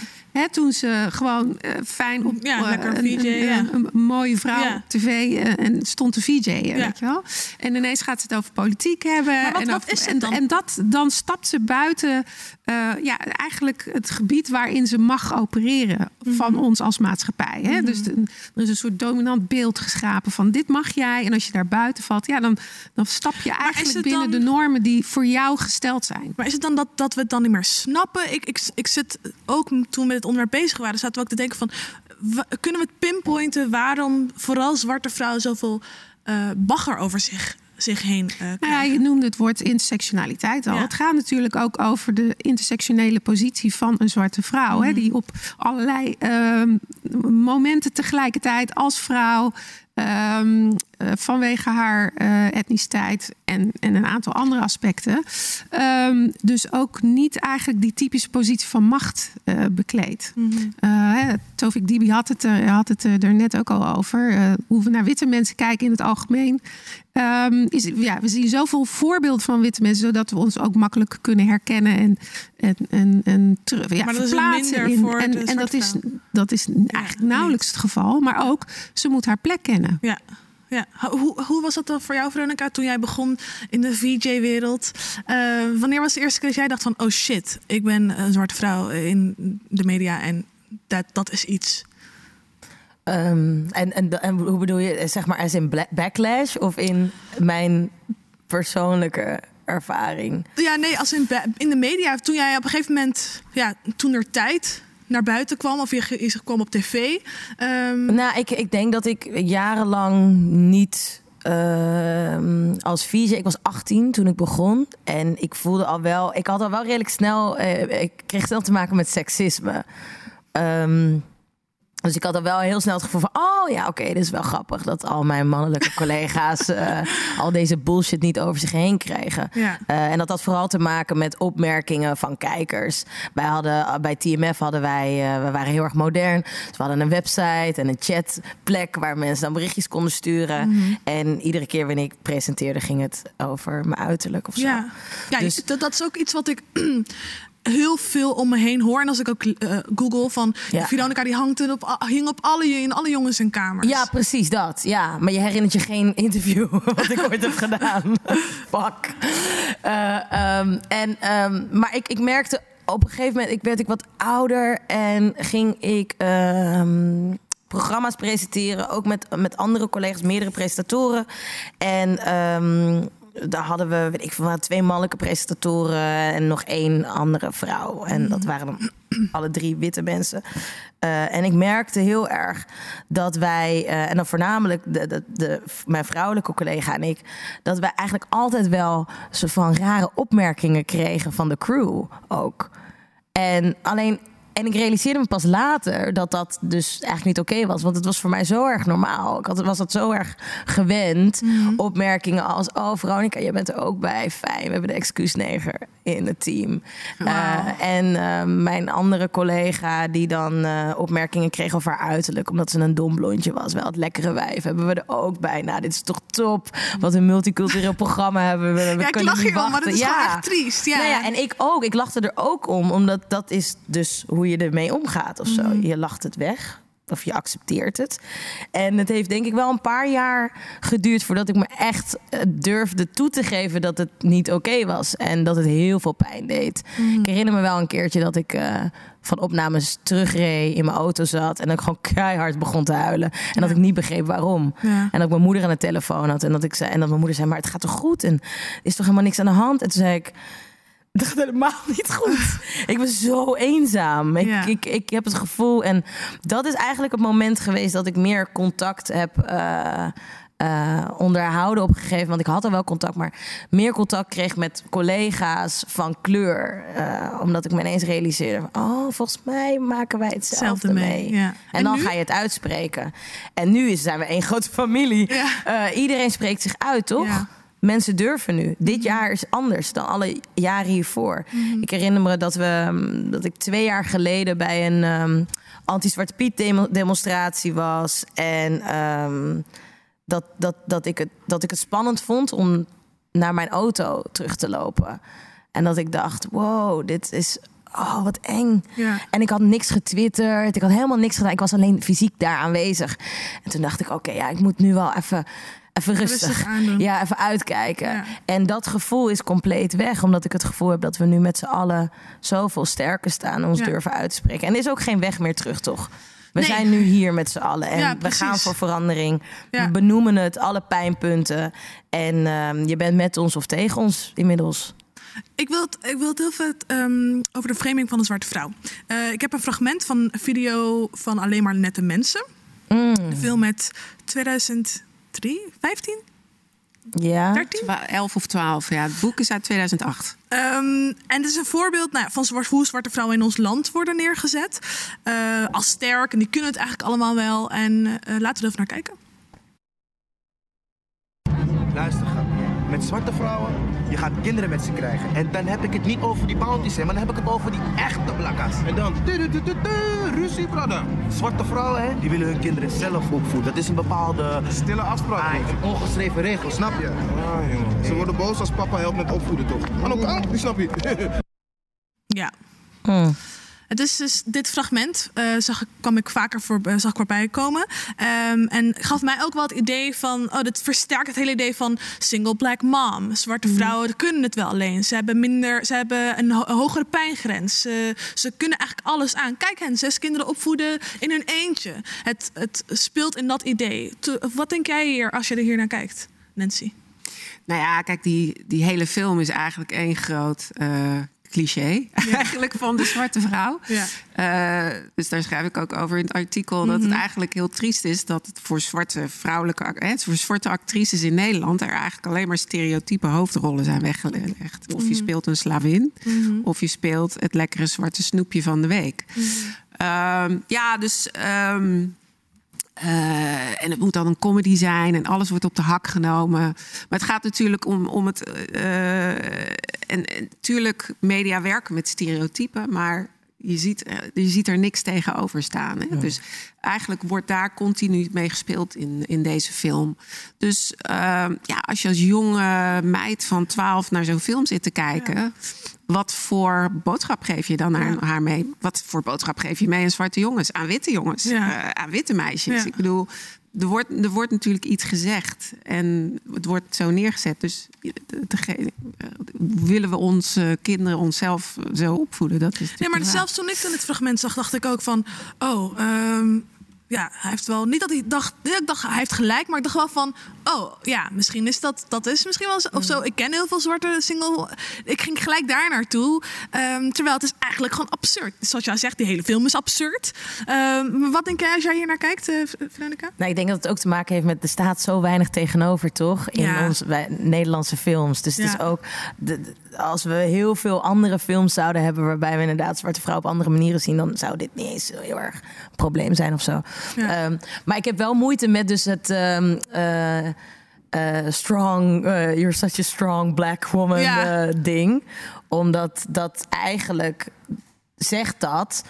Toen ze gewoon fijn op Ja, lekker een, VJ, een, ja. een, een mooie vrouw op tv en stond te VJ'en, weet je wel. En ineens gaat ze het over politiek hebben. Wat- en wat is het en, dan? En dat, dan stapt ze buiten eh, ja, eigenlijk het gebied waarin ze mag opereren Mhm. van ons als maatschappij. Hè? Dus de- er is een soort dominant beeld geschapen van dit mag jij. En als je daar buiten valt, ja, dan, dan stap je eigenlijk binnen dan- de normen die voor jou gesteld zijn. Maar is het dan dat, dat we het dan niet meer snappen? Ik, ik, ik zit ook toen we met het onderwerp bezig waren, zaten we ook te denken van... kunnen we het pinpointen waarom vooral zwarte vrouwen zoveel eh, bagger over zich, zich heen eh, krijgen? Nou ja, je noemde het woord intersectionaliteit al. Ja. Het gaat natuurlijk ook over de intersectionele positie van een zwarte vrouw. Hè, die op allerlei ehm, momenten tegelijkertijd als vrouw. Ehm, eh, vanwege haar eh, etniciteit en, en een aantal andere aspecten. ehm, dus ook niet eigenlijk die typische positie van macht eh bekleedt. Hè, Tovik Dibi had het, er, had het er net ook al over. hoe we naar witte mensen kijken in het algemeen. Ehm, is, ja, we zien zoveel voorbeelden van witte mensen, zodat we ons ook makkelijk kunnen herkennen en, en, en, en terug, ja, Maar dat is verplaatsen in. voor en en dat, is, dat is eigenlijk nauwelijks het geval. Maar ook, ze moet haar plek kennen. Ja. Ja. Hoe, hoe was dat dan voor jou, Veronica, toen jij begon in de VJ-wereld? Eh, wanneer was de eerste keer dat jij dacht van... oh shit, ik ben een zwarte vrouw in de media en dat, dat is iets... Ehm, en, en, en hoe bedoel je, zeg maar, als in backlash of in mijn persoonlijke ervaring? Ja, nee, als in, in de media. Toen jij op een gegeven moment, ja, toen er tijd naar buiten kwam of je, je kwam op tv. ehm, Nou, ik, ik denk dat ik jarenlang niet ehm, als VJ... Ik was 18 toen ik begon. En ik voelde al wel... Ik had al wel redelijk snel... eh, ik kreeg snel te maken met seksisme. Ehm, dus ik had al wel heel snel het gevoel van... Oh ja, oké, dit is wel grappig... dat al mijn mannelijke collega's... eh, al deze bullshit niet over zich heen krijgen. Ja. Eh, en dat had vooral te maken met opmerkingen van kijkers. Wij hadden, bij TMF hadden wij, eh, we waren heel erg modern. Dus we hadden een website en een chatplek waar mensen dan berichtjes konden sturen. Mhm. En iedere keer wanneer ik presenteerde, ging het over mijn uiterlijk of zo. Ja, ja Dus- dat, dat is ook iets wat ik heel veel om me heen hoor. En als ik ook eh, google van Ja. Veronica die hangt op, hing op alle, in alle jongens in kamers. Ja, precies dat. Ja, maar je herinnert je geen interview wat ik ooit heb gedaan. Fuck. Eh, ehm, en, ehm, maar ik, ik merkte op een gegeven moment, ik werd ik wat ouder en ging ik ehm, programma's presenteren, ook met, met andere collega's, meerdere presentatoren. En daar hadden we, weet ik veel, twee mannelijke presentatoren en nog één andere vrouw. En dat waren dan alle drie witte mensen. Eh, en ik merkte heel erg dat wij, eh, en dan voornamelijk de, de, de, mijn vrouwelijke collega en ik, dat wij eigenlijk altijd wel soort van rare opmerkingen kregen van de crew ook. En alleen. En ik realiseerde me pas later dat dat dus eigenlijk niet oké was. Want het was voor mij zo erg normaal. Ik had, was dat zo erg gewend. Opmerkingen als... Oh, Veronica, je bent er ook bij. Fijn, we hebben de excuusneger in het team. Eh, en eh, mijn andere collega die dan eh, opmerkingen kreeg over haar uiterlijk... omdat ze een dom blondje was. Wel het lekkere wijf hebben we er ook bij. Nou, dit is toch top. Wat een multicultureel programma hebben we. we Ja, ik lach hier om, maar dat is gewoon echt triest. Ja. Nou ja, en ik ook. Ik lachte er ook om, omdat dat is dus hoe je ermee omgaat of zo. Mhm. Je lacht het weg. Of je accepteert het. En het heeft denk ik wel een paar jaar geduurd voordat ik me echt eh, durfde toe te geven dat het niet oké was. En dat het heel veel pijn deed. Mhm. Ik herinner me wel een keertje dat ik eh, van opnames terugreed, in mijn auto zat. En dat ik gewoon keihard begon te huilen. En dat ik niet begreep waarom. Ja. En dat ik mijn moeder aan de telefoon had. En dat, ik zei, en dat mijn moeder zei, maar het gaat toch goed? En is toch helemaal niks aan de hand? En toen zei ik, het gaat helemaal niet goed. ik ben zo eenzaam. Ik, Ja. ik, ik heb het gevoel. En dat is eigenlijk het moment geweest dat ik meer contact heb. eh, eh, onderhouden op een gegeven moment. Ik had al wel contact, maar meer contact kreeg met collega's van kleur. eh, omdat ik me ineens realiseerde: oh, volgens mij maken wij hetzelfde mee, mee. ja. En, En dan nu? ga je het uitspreken. En nu zijn we één grote familie. Iedereen spreekt zich uit, toch? Mensen durven nu. Dit jaar is anders dan alle jaren hiervoor. Ik herinner me dat, we, mm, dat ik twee jaar geleden bij een ehm, anti-Zwarte Piet demo- demonstratie was. En ehm, dat, dat, dat, ik het, dat ik het spannend vond om naar mijn auto terug te lopen. En dat ik dacht, wow, dit is... Oh, wat eng. Ja. En ik had niks getwitterd. Ik had helemaal niks gedaan. Ik was alleen fysiek daar aanwezig. En toen dacht ik, oké, ja, ik moet nu wel even, even rustig. Rustig aandoen. Ja, even uitkijken. Ja. En dat gevoel is compleet weg. Omdat ik het gevoel heb dat we nu met z'n allen zoveel sterker staan. En ons Ja. durven uit te spreken. En er is ook geen weg meer terug, toch? We Nee. zijn nu hier met z'n allen. En Ja, we gaan voor verandering. We benoemen het, alle pijnpunten. En ehm, je bent met ons of tegen ons inmiddels. Ik wil het, ik wil het heel veel ehm, over de framing van een zwarte vrouw. Eh, ik heb een fragment van een video van Alleen maar nette mensen. Mm. Een film met 2003, 15? Ja. 13? 11 of 12, ja. Het boek is uit 2008. Ehm, en het is een voorbeeld nou, ja, van zwart- hoe zwarte vrouwen in ons land worden neergezet. Eh, als sterk. En die kunnen het eigenlijk allemaal wel. En eh, laten we er even naar kijken. Luister. Met zwarte vrouwen, je gaat kinderen met ze krijgen. En dan heb ik het niet over die bounties, hè, maar dan heb ik het over die echte blakka's. En dan, du- du- du- du- du, ruzie, brother. Zwarte vrouwen, hè, die willen hun kinderen zelf opvoeden. Dat is een bepaalde... Stille afspraak. een ongeschreven regel, snap je? Ah, jongen. Ze worden boos als papa helpt met opvoeden, toch? Aan elkaar, die snap je. Ja. Het is dus dit fragment, eh, zag ik, kwam ik vaker voor, eh, zag ik voorbij komen. Ehm, en gaf mij ook wel het idee van, oh, dit versterkt het hele idee van single black mom. Zwarte vrouwen die kunnen het wel alleen. Ze hebben minder, ze hebben een, ho- een hogere pijngrens. Ze, ze kunnen eigenlijk alles aan. Kijk hen, zes kinderen opvoeden in hun eentje. Het, het speelt in dat idee. To- wat denk jij hier als je er hier naar kijkt, Nancy? Nou ja, kijk, die, die hele film is eigenlijk één groot eh, cliché. Eigenlijk van de zwarte vrouw. Ja. Eh, dus daar schrijf ik ook over in het artikel. Dat het Mhm. eigenlijk heel triest is dat het voor zwarte vrouwelijke voor zwarte actrices in Nederland er eigenlijk alleen maar stereotype hoofdrollen zijn weggelegd. Of je Mhm. speelt een slavin, Mhm. of je speelt het lekkere zwarte snoepje van de week. Ehm, ja, dus. ehm, eh, en het moet dan een comedy zijn en alles wordt op de hak genomen. Maar het gaat natuurlijk om, om het. eh, en, natuurlijk, media werken met stereotypen, maar je ziet, eh, je ziet er niks tegenover staan. Hè? Dus eigenlijk wordt daar continu mee gespeeld in, in deze film. Dus ja, als je als jonge meid van 12 naar zo'n film zit te kijken. Wat voor boodschap geef je dan aan haar mee? Wat voor boodschap geef je mee aan zwarte jongens, aan witte jongens, Ja. eh, aan witte meisjes? Ik bedoel, er wordt, er wordt natuurlijk iets gezegd en het wordt zo neergezet. Dus degene- eh, willen we onze kinderen onszelf zo opvoeden? Dat is Nee, maar vraag. zelfs toen ik dan het fragment zag, dacht ik ook van... Oh, ehm, ja, hij heeft wel... Niet dat hij dacht... Ik dacht, hij heeft gelijk, maar ik dacht wel van... Oh, ja, misschien is dat... Dat is misschien wel of zo. Ik ken heel veel zwarte single... Ik ging gelijk daar naartoe. Ehm, terwijl het is eigenlijk gewoon absurd. Zoals jij zegt, die hele film is absurd. Ehm, wat denk jij als jij hier naar kijkt, Veronica? Nou, ik denk dat het ook te maken heeft met... er staat zo weinig tegenover, toch? In Ja. onze wij- Nederlandse films. Dus het is ook... de- de- als we heel veel andere films zouden hebben... waarbij we inderdaad zwarte vrouwen op andere manieren zien... dan zou dit niet eens heel erg een probleem zijn of zo. Ehm, maar ik heb wel moeite met dus het... ehm, eh, eh, strong, eh, you're such a strong black woman Ja. ding. Omdat dat eigenlijk zegt dat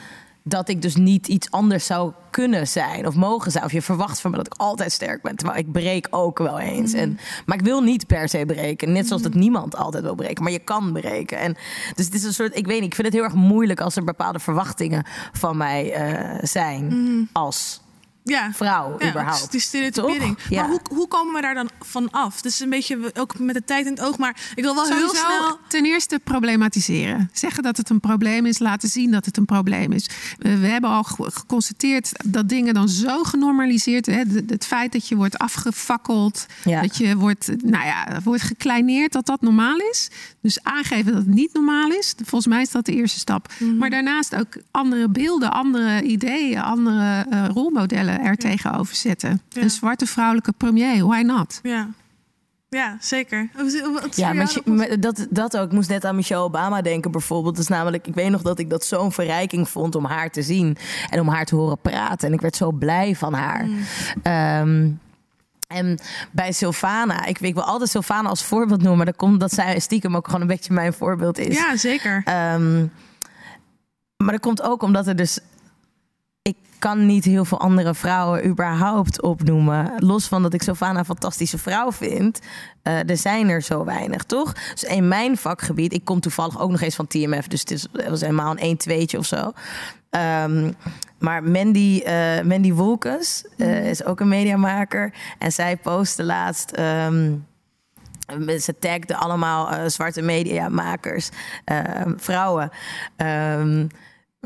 dat ik dus niet iets anders zou kunnen zijn of mogen zijn. Of je verwacht van me dat ik altijd sterk ben. Terwijl ik breek ook wel eens. En, maar ik wil niet per se breken. Net zoals dat niemand altijd wil breken. Maar je kan breken. En, dus het is een soort, ik weet niet, ik vind het heel erg moeilijk als er bepaalde verwachtingen van mij eh, zijn. Als ja. vrouw Ja, überhaupt. Die stereotypering. Ja. Maar hoe, hoe komen we daar dan van af? Het is een beetje ook met de tijd in het oog. Maar ik wil wel heel snel... ten eerste problematiseren. Zeggen dat het een probleem is, laten zien dat het een probleem is. We, we hebben al ge- geconstateerd dat dingen dan zo genormaliseerd... Hè, het feit dat je wordt afgefakkeld, Ja. dat je wordt, nou ja, wordt gekleineerd, dat dat normaal is. Dus aangeven dat het niet normaal is. Volgens mij is dat de eerste stap. Maar daarnaast ook andere beelden, andere ideeën, andere eh, rolmodellen er tegenover zetten. Een zwarte vrouwelijke premier, why not? Ja, ja zeker. Wat is- is Ja, dat, dat ook. Ik moest net aan Michelle Obama denken bijvoorbeeld. Dus namelijk, ik weet nog dat ik dat zo'n verrijking vond om haar te zien. En om haar te horen praten. En ik werd zo blij van haar. Mm. Ehm, en bij Sylvana, ik, ik wil altijd Sylvana als voorbeeld noemen. Maar dat komt dat zij stiekem ook gewoon een beetje mijn voorbeeld is. Ja, zeker. Ehm, maar dat komt ook omdat er dus. Ik kan niet heel veel andere vrouwen überhaupt opnoemen. Los van dat ik Sylvana een fantastische vrouw vind. eh, er zijn er zo weinig, toch? Dus in mijn vakgebied, ik kom toevallig ook nog eens van TMF. Dus het, is, het was helemaal een 1 2 of zo. Ehm, maar Mandy, eh, Mandy Wolkes eh, is ook een mediamaker. En zij postte laatst... ehm, ze tagde allemaal zwarte mediamakers, vrouwen. ehm,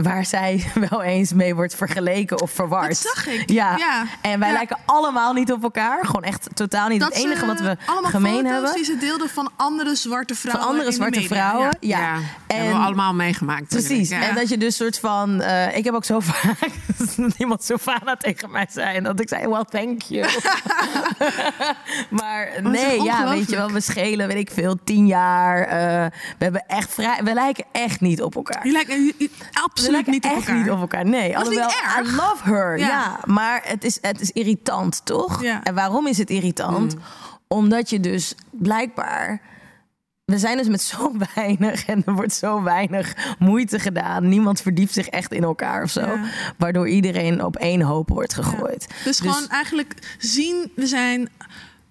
waar zij wel eens mee wordt vergeleken of verward. Dat zag ik. Ja. Ja. En wij Ja. lijken allemaal niet op elkaar. Gewoon echt totaal niet. Dat het enige wat we allemaal gemeen foto's hebben. die ze deelden van andere zwarte vrouwen. Van andere in de zwarte media. vrouwen. Ja. Ja, En, hebben we allemaal meegemaakt. Precies. En dat je dus soort van. eh, ik heb ook zo vaak dat iemand Sylvana tegen mij zei. En dat ik zei, well, thank you. maar nee, ja, weet je wel, we schelen, weet ik veel, tien jaar. eh, we hebben echt vrij. We lijken echt niet op elkaar. Je lijkt we absoluut niet op echt elkaar. niet op elkaar. Nee, Dat is niet alhoewel, erg. I love her. Ja, Ja. maar het is, het is irritant, toch? Ja. En waarom is het irritant? Mm. Omdat je dus blijkbaar. We zijn dus met zo weinig en er wordt zo weinig moeite gedaan. Niemand verdiept zich echt in elkaar of zo. Ja. Waardoor iedereen op één hoop wordt gegooid. Dus, gewoon eigenlijk zien, we zijn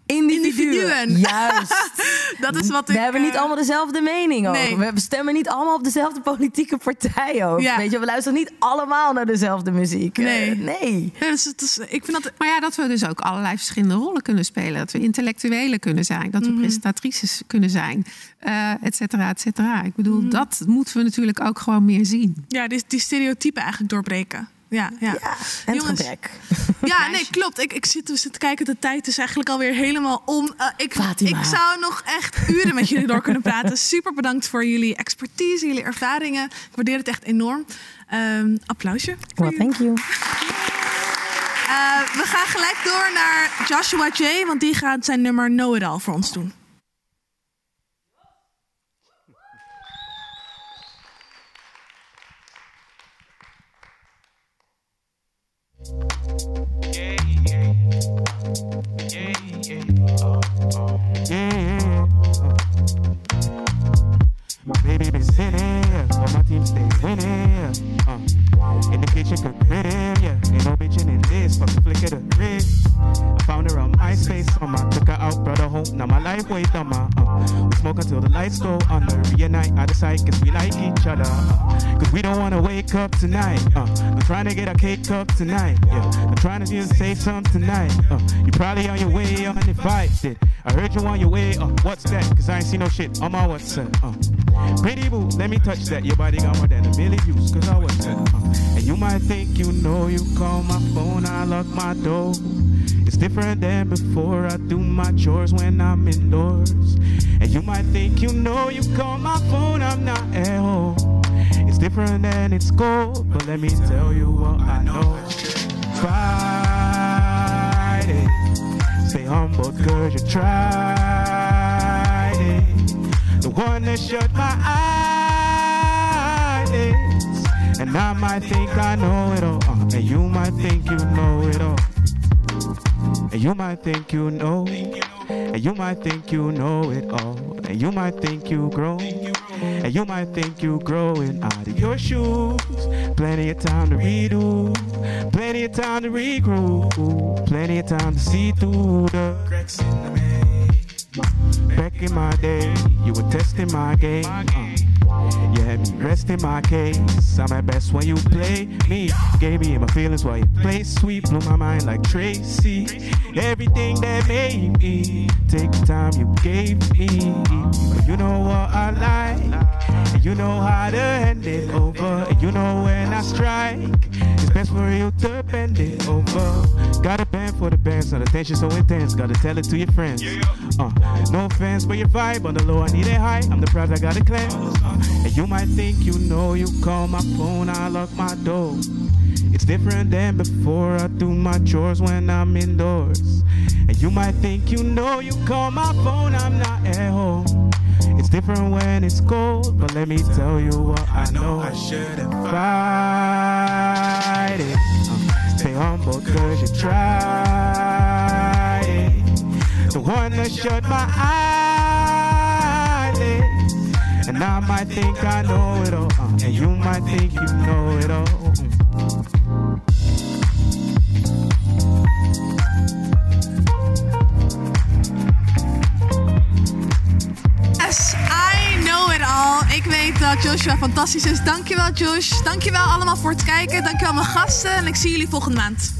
individuen. Juist. dat is wat We ik... hebben niet eh, allemaal dezelfde mening over. nee. We stemmen niet allemaal op dezelfde politieke partij ook. Ja. Weet je, we luisteren niet allemaal naar dezelfde muziek. Nee. Eh, nee. Ja, dus het is, ik vind dat... Maar ja, dat we dus ook allerlei verschillende rollen kunnen spelen. Dat we intellectuelen kunnen zijn. Dat we Mhm. presentatrices kunnen zijn. eh et cetera, et cetera. Ik bedoel, Mhm. dat moeten we natuurlijk ook gewoon meer zien. Ja, die, die stereotypen eigenlijk doorbreken. Ja, ja. En Jongens, gebrek. Ja, nee, klopt. Ik, ik zit, zitten te kijken, de tijd is eigenlijk alweer helemaal om. Eh, ik, Fatima. ik zou nog echt uren met jullie door kunnen praten. Super bedankt voor jullie expertise, jullie ervaringen. Ik waardeer het echt enorm. Ehm, applausje. Well, thank you. Eh, we gaan gelijk door naar Joshua J, want die gaat zijn nummer Know It All voor ons doen. Team stay winning. Uh, in the kitchen cooking, yeah, ain't no bitching in this. Fuck flick of the wrist. I found her on MySpace, on my took her out, brought her home. Now my life wait on my. Uh, we smoke until the lights go on. The reunite out of sight, cause we like each other. Uh, cause we don't wanna wake up tonight. Uh, I'm trying to get a cake up tonight. Yeah, I'm trying to just say something tonight. Uh, you probably on your way uninvited. I heard you on your way. Uh, what's that? Cause I ain't see no shit on my WhatsApp. Uh, Pretty boo, let me touch that. Your body got more than a million views, cause I was and you might think you know you call my phone, I lock my door. It's different than before. I do my chores when I'm indoors. And you might think you know you call my phone, I'm not at home. It's different than it's cold, but let me tell you what I know. Friday, stay humble, cause you tried it. The one that shut my eyes. And I might think I know it all. uh, and you might think you know it all. And you might think you know. And you might think you know it all. And you might think you grow. And you might think you growing out of your shoes. Plenty of time to redo. Plenty of time to regroup. Plenty of time to see through the cracks in the Back in my day, you were testing my game. uh. You in my case. I'm at best when you play me. Gave me my feelings while you play sweet. Blew my mind like Tracy. Everything that made me take the time you gave me. But you know what I like. And you know how to hand it over. And you know when I strike. It's best for you to bend it over. Gotta bend for the bands, so the tension so intense. Gotta tell it to your friends. Uh, no offense, but your vibe on the low, I need it high. I'm the prize, I gotta cleanse. Uh, and you might think you know, you call my phone, I lock my door. It's different than before. I do my chores when I'm indoors. And you might think you know you call my phone, I'm not at home. It's different when it's cold, but let me tell you what I know. I shouldn't fight it. Uh, stay humble cause you tried it. The one that shut my eyelids. And I might think I know it all. uh, and you might think you know it all. Dat Joshua fantastisch is. Dankjewel Josh. Dankjewel allemaal voor het kijken. Dankjewel mijn gasten. En ik zie jullie volgende maand.